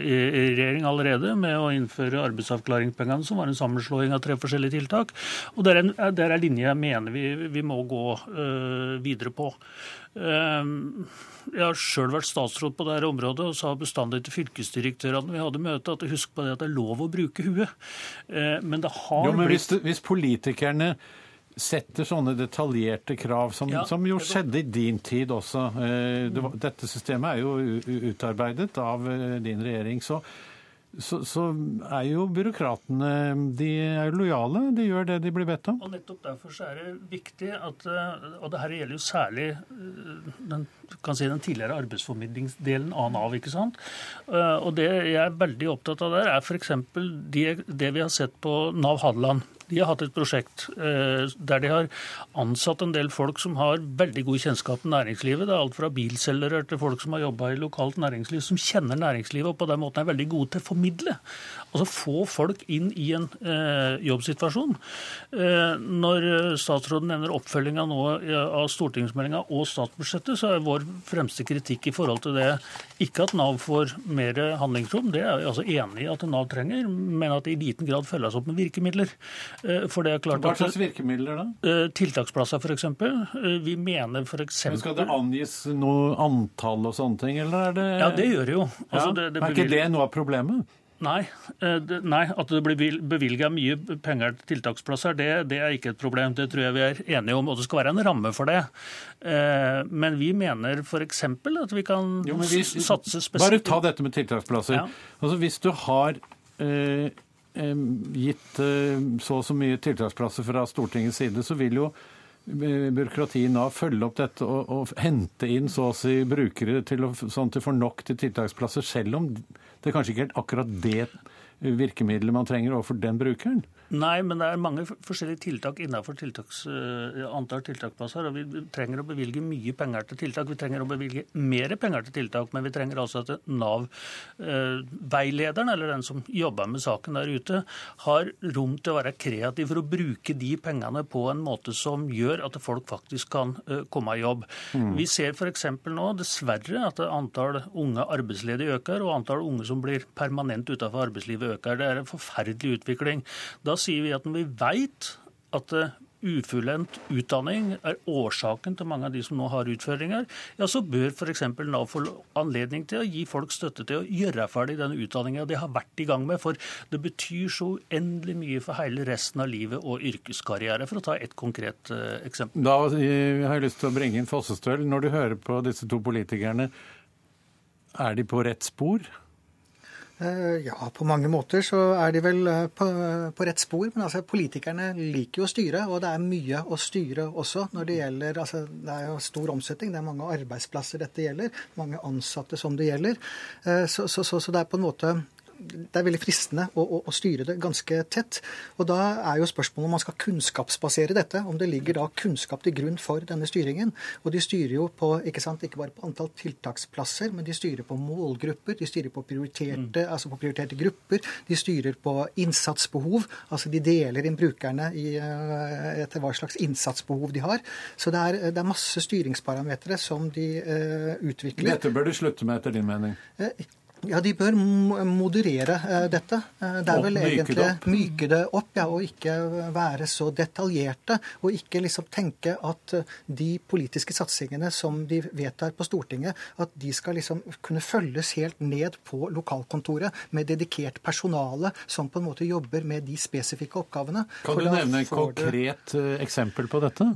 regjering allerede, med å innføre arbeidsavklaringspengene, som var en sammenslåing av tre forskjellige tiltak. Og der er der er en linje jeg mener vi, vi må gå videre på. Jeg har sjøl vært statsråd på dette området og sa bestandig til fylkesdirektørene vi hadde møte, at husk på det at det er lov å bruke huet. Men det har jo, men hvis, hvis politikerne setter sånne detaljerte krav, som, ja, som jo skjedde i din tid også. Eh, det, dette systemet er jo utarbeidet av eh, din regjering. så så, så, er jo byråkratene de er lojale. De gjør det de blir bedt om. Og Nettopp derfor så er det viktig at eh, Og det her gjelder jo særlig den, kan si den tidligere arbeidsformidlingsdelen av Nav. ikke sant? Og det jeg er veldig opptatt av der, er f.eks. Det, det vi har sett på Nav Hadeland. De har hatt et prosjekt eh, der de har ansatt en del folk som har veldig god kjennskap til næringslivet. Det er alt fra bilselgere til folk som har jobba i lokalt næringsliv, som kjenner næringslivet og på den måten er veldig gode til å formidle. Altså få folk inn i en eh, jobbsituasjon. Eh, når statsråden nevner oppfølginga nå av stortingsmeldinga og statsbudsjettet, så er vår fremste kritikk i forhold til det ikke at Nav får mer handlingsrom, det er vi altså enig i at Nav trenger, men at det i liten grad følges opp med virkemidler. Eh, for det er klart Hva slags virkemidler da? Eh, tiltaksplasser f.eks. Eh, vi mener f.eks. Skal det angis noe antall og sånne ting, eller er det Ja, det gjør det jo. Altså, ja. det, det er ikke det noe av problemet? Nei, nei, at det blir bevilga mye penger til tiltaksplasser, det, det, er ikke et problem. Det tror jeg vi er enige om, og det skal være en ramme for det. Men vi mener f.eks. at vi kan jo, vi, satse spesielt Bare ta dette med tiltaksplasser. Ja. Altså Hvis du har eh, gitt eh, så og så mye tiltaksplasser fra Stortingets side, så vil jo byråkratiet i Nav følge opp dette og, og, hente inn så å si brukere til å, sånn at de får nok til tiltaksplasser, selv om det kanskje ikke er akkurat det virkemidlet man trenger overfor den brukeren? Nei, men det er mange forskjellige tiltak innenfor tiltaks, uh, antall tiltaksplasser. og Vi trenger å bevilge mye penger til tiltak. Vi trenger å bevilge mer penger til tiltak, men vi trenger altså at Nav-veilederen, uh, eller den som jobber med saken der ute, har rom til å være kreativ for å bruke de pengene på en måte som gjør at folk faktisk kan uh, komme i jobb. Mm. Vi ser f.eks. nå dessverre at antall unge arbeidsledige øker, og antall unge som blir permanent utenfor arbeidslivet øker. Det er en forferdelig utvikling. Da sier vi at når vi veit at eh, ufullendt utdanning er årsaken til mange av de som nå har utfordringer, ja, så bør f.eks. Nav få anledning til å gi folk støtte til å gjøre ferdig den utdanninga de har vært i gang med. For det betyr så uendelig mye for hele resten av livet og yrkeskarriere, for å ta et konkret uh, eksempel. Da eh, har jeg lyst til å bringe inn Fossestøl. Når du hører på disse to politikerne, er de på rett spor? Eh, ja, på mange måter så er de vel eh, på, på, rett spor. Men altså, politikerne liker jo å styre, og det er mye å styre også når det gjelder altså, Det er jo stor omsetning, det er mange arbeidsplasser dette gjelder. Mange ansatte som det gjelder. Eh, så, så, så, så det er på en måte det er veldig fristende å, å, å, styre det ganske tett. Og Da er jo spørsmålet om man skal kunnskapsbasere dette. Om det ligger da kunnskap til grunn for denne styringen. Og de styrer jo på, ikke, sant, ikke bare på antall tiltaksplasser, men de styrer på målgrupper. De styrer på prioriterte, mm. altså på prioriterte grupper. De styrer på innsatsbehov. Altså de deler inn brukerne i, eh, etter hva slags innsatsbehov de har. Så det er, det er masse styringsparametere som de uh, utvikler. Dette bør de slutte med, etter din mening? Uh, ja, de bør moderere uh, dette. Uh, det er vel egentlig det myke det opp, ja, og ikke være så detaljerte. Og ikke liksom tenke at uh, de politiske satsingene som de vedtar på Stortinget, at de skal liksom kunne følges helt ned på lokalkontoret med dedikert personale som på en måte jobber med de spesifikke oppgavene. Kan du nevne et konkret du... eksempel på dette?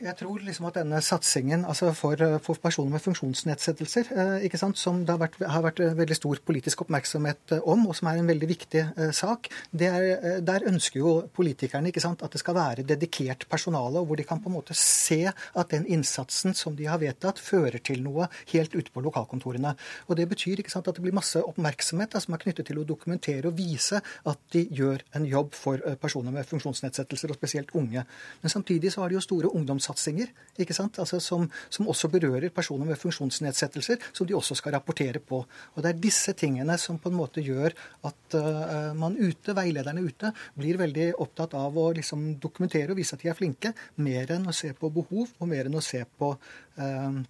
Jeg tror liksom at denne satsingen altså for, for personer med funksjonsnedsettelser, ikke sant, som det har vært, har vært veldig stor politisk oppmerksomhet eh, om, og som er en veldig viktig eh, sak. Er, eh, der ønsker jo politikerne sant, at det skal være dedikert personale, hvor de kan på en måte se at den innsatsen som de har vedtatt, fører til noe helt ute på lokalkontorene. Og Det betyr sant, at det blir masse oppmerksomhet da, som er knyttet til å dokumentere og vise at de gjør en jobb for personer med funksjonsnedsettelser, og spesielt unge. Men samtidig så har de jo store ungdomssatsinger ikke sant? Altså, som, som også berører personer med funksjonsnedsettelser, som de også skal rapportere på. Og Det er disse tingene som på en måte gjør at uh, man ute, veilederne ute blir veldig opptatt av å liksom dokumentere og vise at de er flinke, mer enn å se på behov og mer enn å se på uh,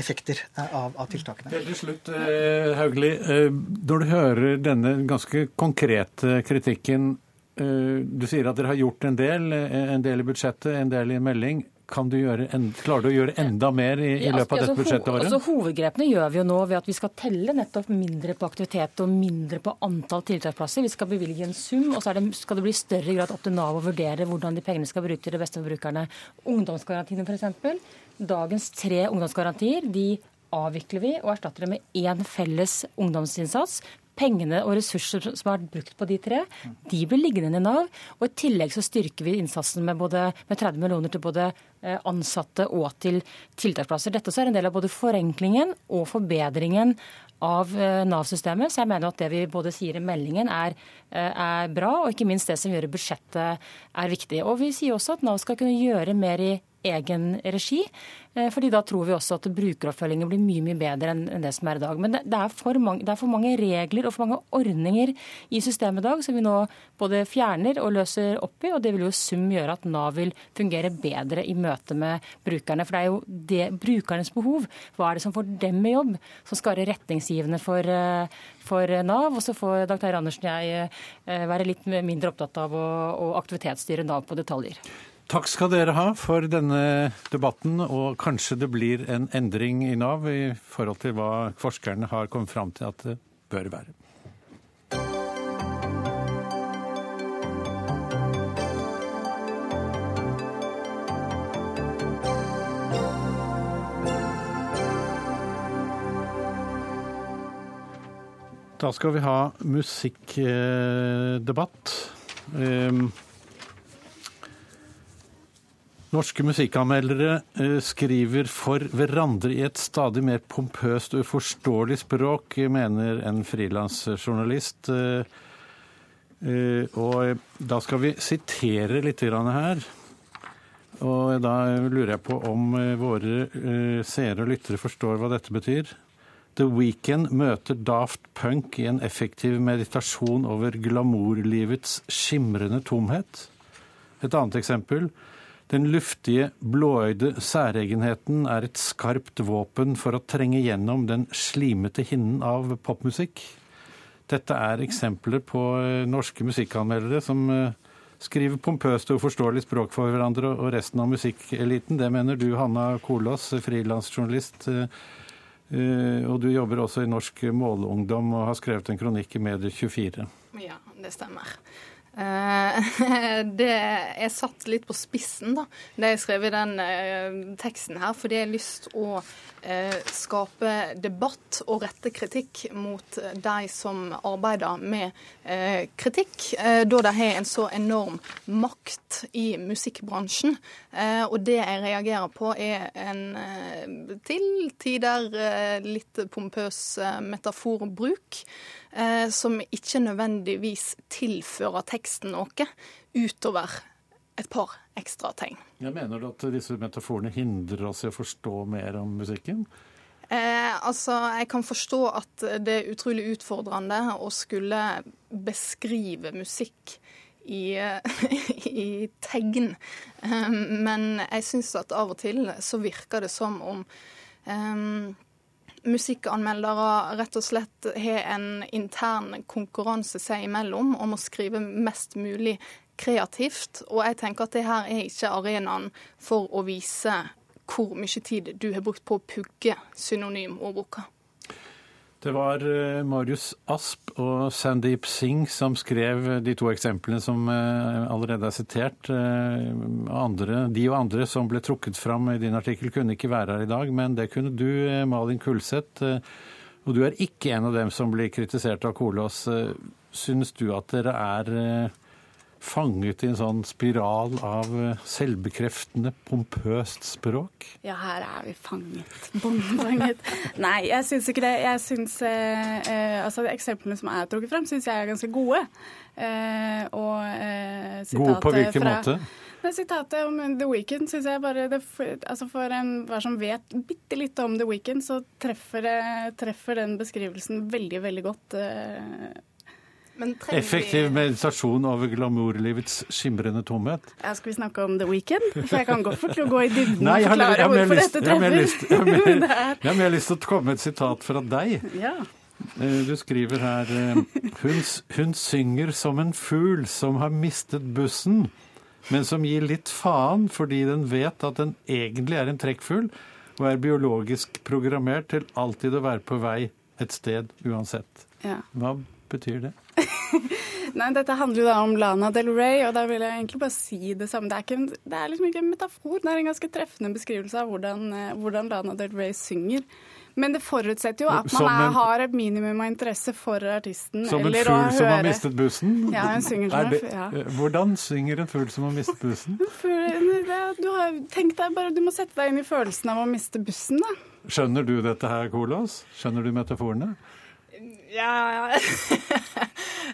effekter av, av, tiltakene. Helt til slutt, Haugli. Når du hører denne ganske konkrete kritikken Du sier at dere har gjort en del, en del i budsjettet, en del i melding du gjøre, klarer du å gjøre enda mer i, i løpet av dette altså, budsjettåret? Altså, hovedgrepene gjør vi jo nå ved at vi skal telle nettopp mindre på aktivitet og mindre på antall tiltaksplasser. Vi skal bevilge en sum, og så det, skal det bli større grad opp til Nav å vurdere hvordan de pengene skal brukes til det beste for brukerne. Ungdomsgarantiene f.eks. Dagens tre ungdomsgarantier de avvikler vi og erstatter det med én felles ungdomsinnsats pengene og ressurser som har vært brukt på de tre, de blir liggende i Nav. Og i tillegg så styrker vi innsatsen med, både, med 30 millioner til både eh, ansatte og til tiltaksplasser. Dette er en del av både forenklingen og forbedringen av eh, Nav-systemet. Så jeg mener at det vi både sier i meldingen er, eh, er bra, og ikke minst det som gjør budsjettet er viktig. Og vi sier også at Nav skal kunne gjøre mer i egen regi. Eh, fordi da tror vi også at brukeroppfølgingen blir mye mye bedre enn det som er i dag. Men det, er mange, det er for mange regler og for mange ordninger i systemet i dag som vi nå både fjerner og løser opp i. Og det vil jo sum gjøre at Nav vil fungere bedre i møte med brukerne. For det er jo det, brukernes behov. Hva er det som får dem i jobb, som skal være retningsgivende for, eh, for Nav. Og så får Dag Terje Andersen og jeg eh, være litt mindre opptatt av å, å aktivitetsstyre Nav på detaljer. Takk skal dere ha for denne debatten, og kanskje det blir en endring i Nav i forhold til hva forskerne har kommet fram til at det bør være. Da skal vi ha musikkdebatt. Ehm, Norske musikkanmeldere eh, skriver for hverandre i et stadig mer pompøst og uforståelig språk, mener en frilansjournalist. Eh, eh, og da skal vi sitere litt her. Og da lurer jeg på om våre seere og lyttere forstår hva dette betyr. The Weekend møter Daft Punk i en effektiv meditasjon over glamourlivets skimrende tomhet. Et annet eksempel. Den luftige, blåøyde særegenheten er et skarpt våpen for å trenge gjennom den slimete hinnen av popmusikk. Dette er eksempler på eh, norske musikkanmeldere som eh, skriver pompøst og uforståelig språk for hverandre og resten av musikkeliten. Det mener du, Hanna Kolås, frilansjournalist. Eh, og du jobber også i Norsk Målungdom og har skrevet en kronikk i Medie24. Ja, det stemmer. Det er satt litt på spissen, da, det jeg skrev i den teksten her. Fordi jeg har lyst å skape debatt og rette kritikk mot de som arbeider med kritikk, da de har en så enorm makt i musikkbransjen. Og det jeg reagerer på, er en til tider litt pompøs metaforbruk. Eh, som ikke nødvendigvis tilfører teksten noe utover et par ekstra tegn. Jeg mener du at disse metaforene hindrer oss i å forstå mer om musikken? Eh, altså, Jeg kan forstå at det er utrolig utfordrende å skulle beskrive musikk i, i tegn. Eh, men jeg syns at av og til så virker det som om eh, musikkanmeldere rett og slett har en intern konkurranse seg imellom om å skrive mest mulig kreativt. Og jeg tenker at det her er ikke arenaen for å vise hvor mye tid du har brukt på å pugge synonymordboka. Det var eh, Marius Asp og Sandeep Singh som skrev de to eksemplene som eh, allerede er sitert. Eh, andre, de og andre som ble trukket fram i din artikkel, kunne ikke være her i dag, men det kunne du, Malin Kulseth. Og du er ikke en av dem som blir kritisert av Kolås. Synes du at dere er fanget i en sånn spiral av eh, selvbekreftende, pompøst språk? Ja, her er vi fanget. Bomfanget. Nei, jeg syns ikke det. Jeg syns eh, eh, Altså, eksemplene som er trukket frem, syns jeg er ganske gode. Eh, og eh, Gode på hvilken fra, måte? Det sitatet om The Weekend syns jeg bare det, altså For enhver som vet bitte litt om The Weekend, så treffer, treffer den beskrivelsen veldig, veldig godt eh, Effektiv meditasjon over glamourlivets skimrende tomhet. Ja, skal vi snakke om The Weekend? For jeg kan godt å gå i dybden og forklare hvorfor lyst, dette treffer. Jeg har mer lyst til å komme med et sitat fra deg. Ja. Eh, du skriver her eh, hun, hun synger som en fugl som har mistet bussen, men som gir litt faen fordi den vet at den egentlig er en trekkfugl og er biologisk programmert til alltid å være på vei et sted uansett. Ja. Hva betyr det? Nei, Dette handler jo da om Lana Del Rey, og da vil jeg egentlig bare si det samme. Det er, ikke, det er liksom ikke en metafor, det er en ganske treffende beskrivelse av hvordan, eh, hvordan Lana Del Rey synger. Men det forutsetter jo at man er, har et minimum av interesse for artisten. Som en fugl som har mistet bussen? Ja, hun synger som en ja. Eh, hvordan synger en fugl som har mistet bussen? Du har, tenk deg bare, du må sette deg inn i følelsen av å miste bussen, da. Skjønner du dette her, Kolås? Skjønner du metaforene? Ja.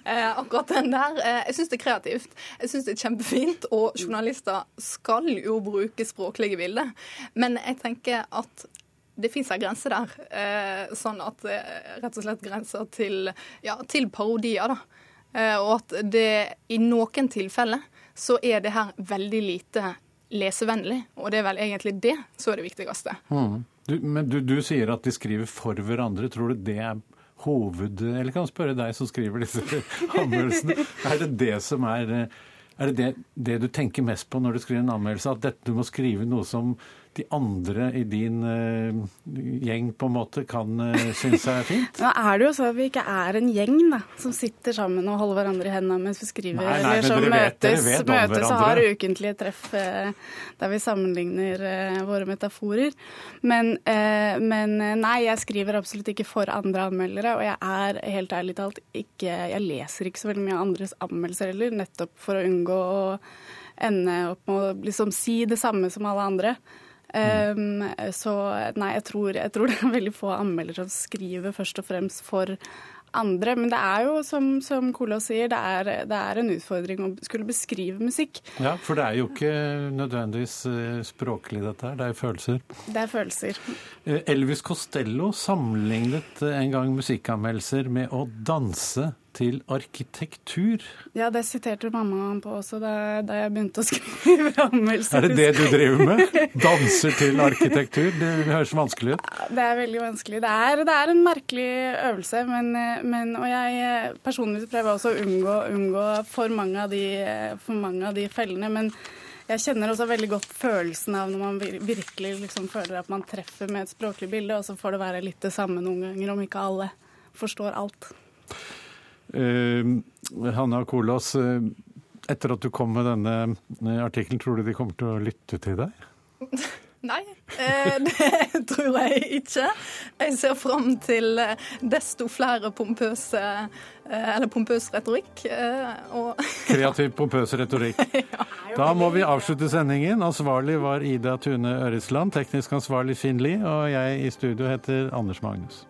Eh, akkurat den der. Eh, jeg syns det er kreativt. Jeg syns det er kjempefint. Og journalister skal jo bruke språklige bilder. Men jeg tenker at det fins en grense der. Eh, sånn at det rett og slett grenser til, ja, til parodier, da. Og at det i noen tilfeller så er det her veldig lite lesevennlig. Og det er vel egentlig det som er det viktigste. Mm. Du, men du, du sier at de skriver for hverandre. Tror du det er hoved... Eller kan jeg spørre deg som skriver disse anmeldelsene. Er det det som er Er det, det det du tenker mest på når du skriver en anmeldelse? At dette, du må skrive noe som de andre i din uh, gjeng på en måte kan uh, synes er fint? Nå er det jo sånn at vi ikke er en gjeng da, som sitter sammen og holder hverandre i hendene mens vi skriver. Nei, nei, eller som møtes, vet møtes og har ukentlige treff uh, der vi sammenligner våre metaforer. Men, men, nei, jeg skriver absolutt ikke for andre anmeldere. Og jeg er helt ærlig talt ikke Jeg leser ikke så veldig mye andres anmeldelser heller, nettopp for å unngå å ende opp med å liksom si det samme som alle andre. Um, så nei, jeg tror, jeg tror, det er veldig få anmeldere som skriver først og fremst for andre. Men det er jo, som, som Kola sier, det er, det er, en utfordring å skulle beskrive musikk. Ja, for det er jo ikke nødvendigvis eh, språklig, dette her. Det er følelser. Det er følelser. Eh, Elvis Costello sammenlignet en gang musikkanmeldelser med å danse til arkitektur. Ja, det siterte mamma på også da, da jeg begynte å skrive anmeldelser. Er det det du driver med? Danser til arkitektur? Det høres vanskelig ut. Det er veldig vanskelig. Det er, det er en merkelig øvelse, men, men, og jeg personlig prøver også å unngå, unngå for, mange de, for, mange av de, fellene. men jeg kjenner også veldig godt følelsen av når man virkelig liksom føler at man treffer med et språklig bilde, og så får det være litt det samme noen ganger, om ikke alle forstår alt. Uh, Hanna Kolås, uh, Etter at du kom med denne artikkelen, tror du de kommer til å lytte til deg? Nei, eh, det tror jeg ikke. Jeg ser fram til eh, desto flere pompøse eh, eller pompøs retorikk. Og Kreativ, pompøs retorikk. Da må vi avslutte sendingen. Ansvarlig var Ida Tune Øresland, teknisk ansvarlig Finn Lie, og jeg i studio heter Anders Magnus.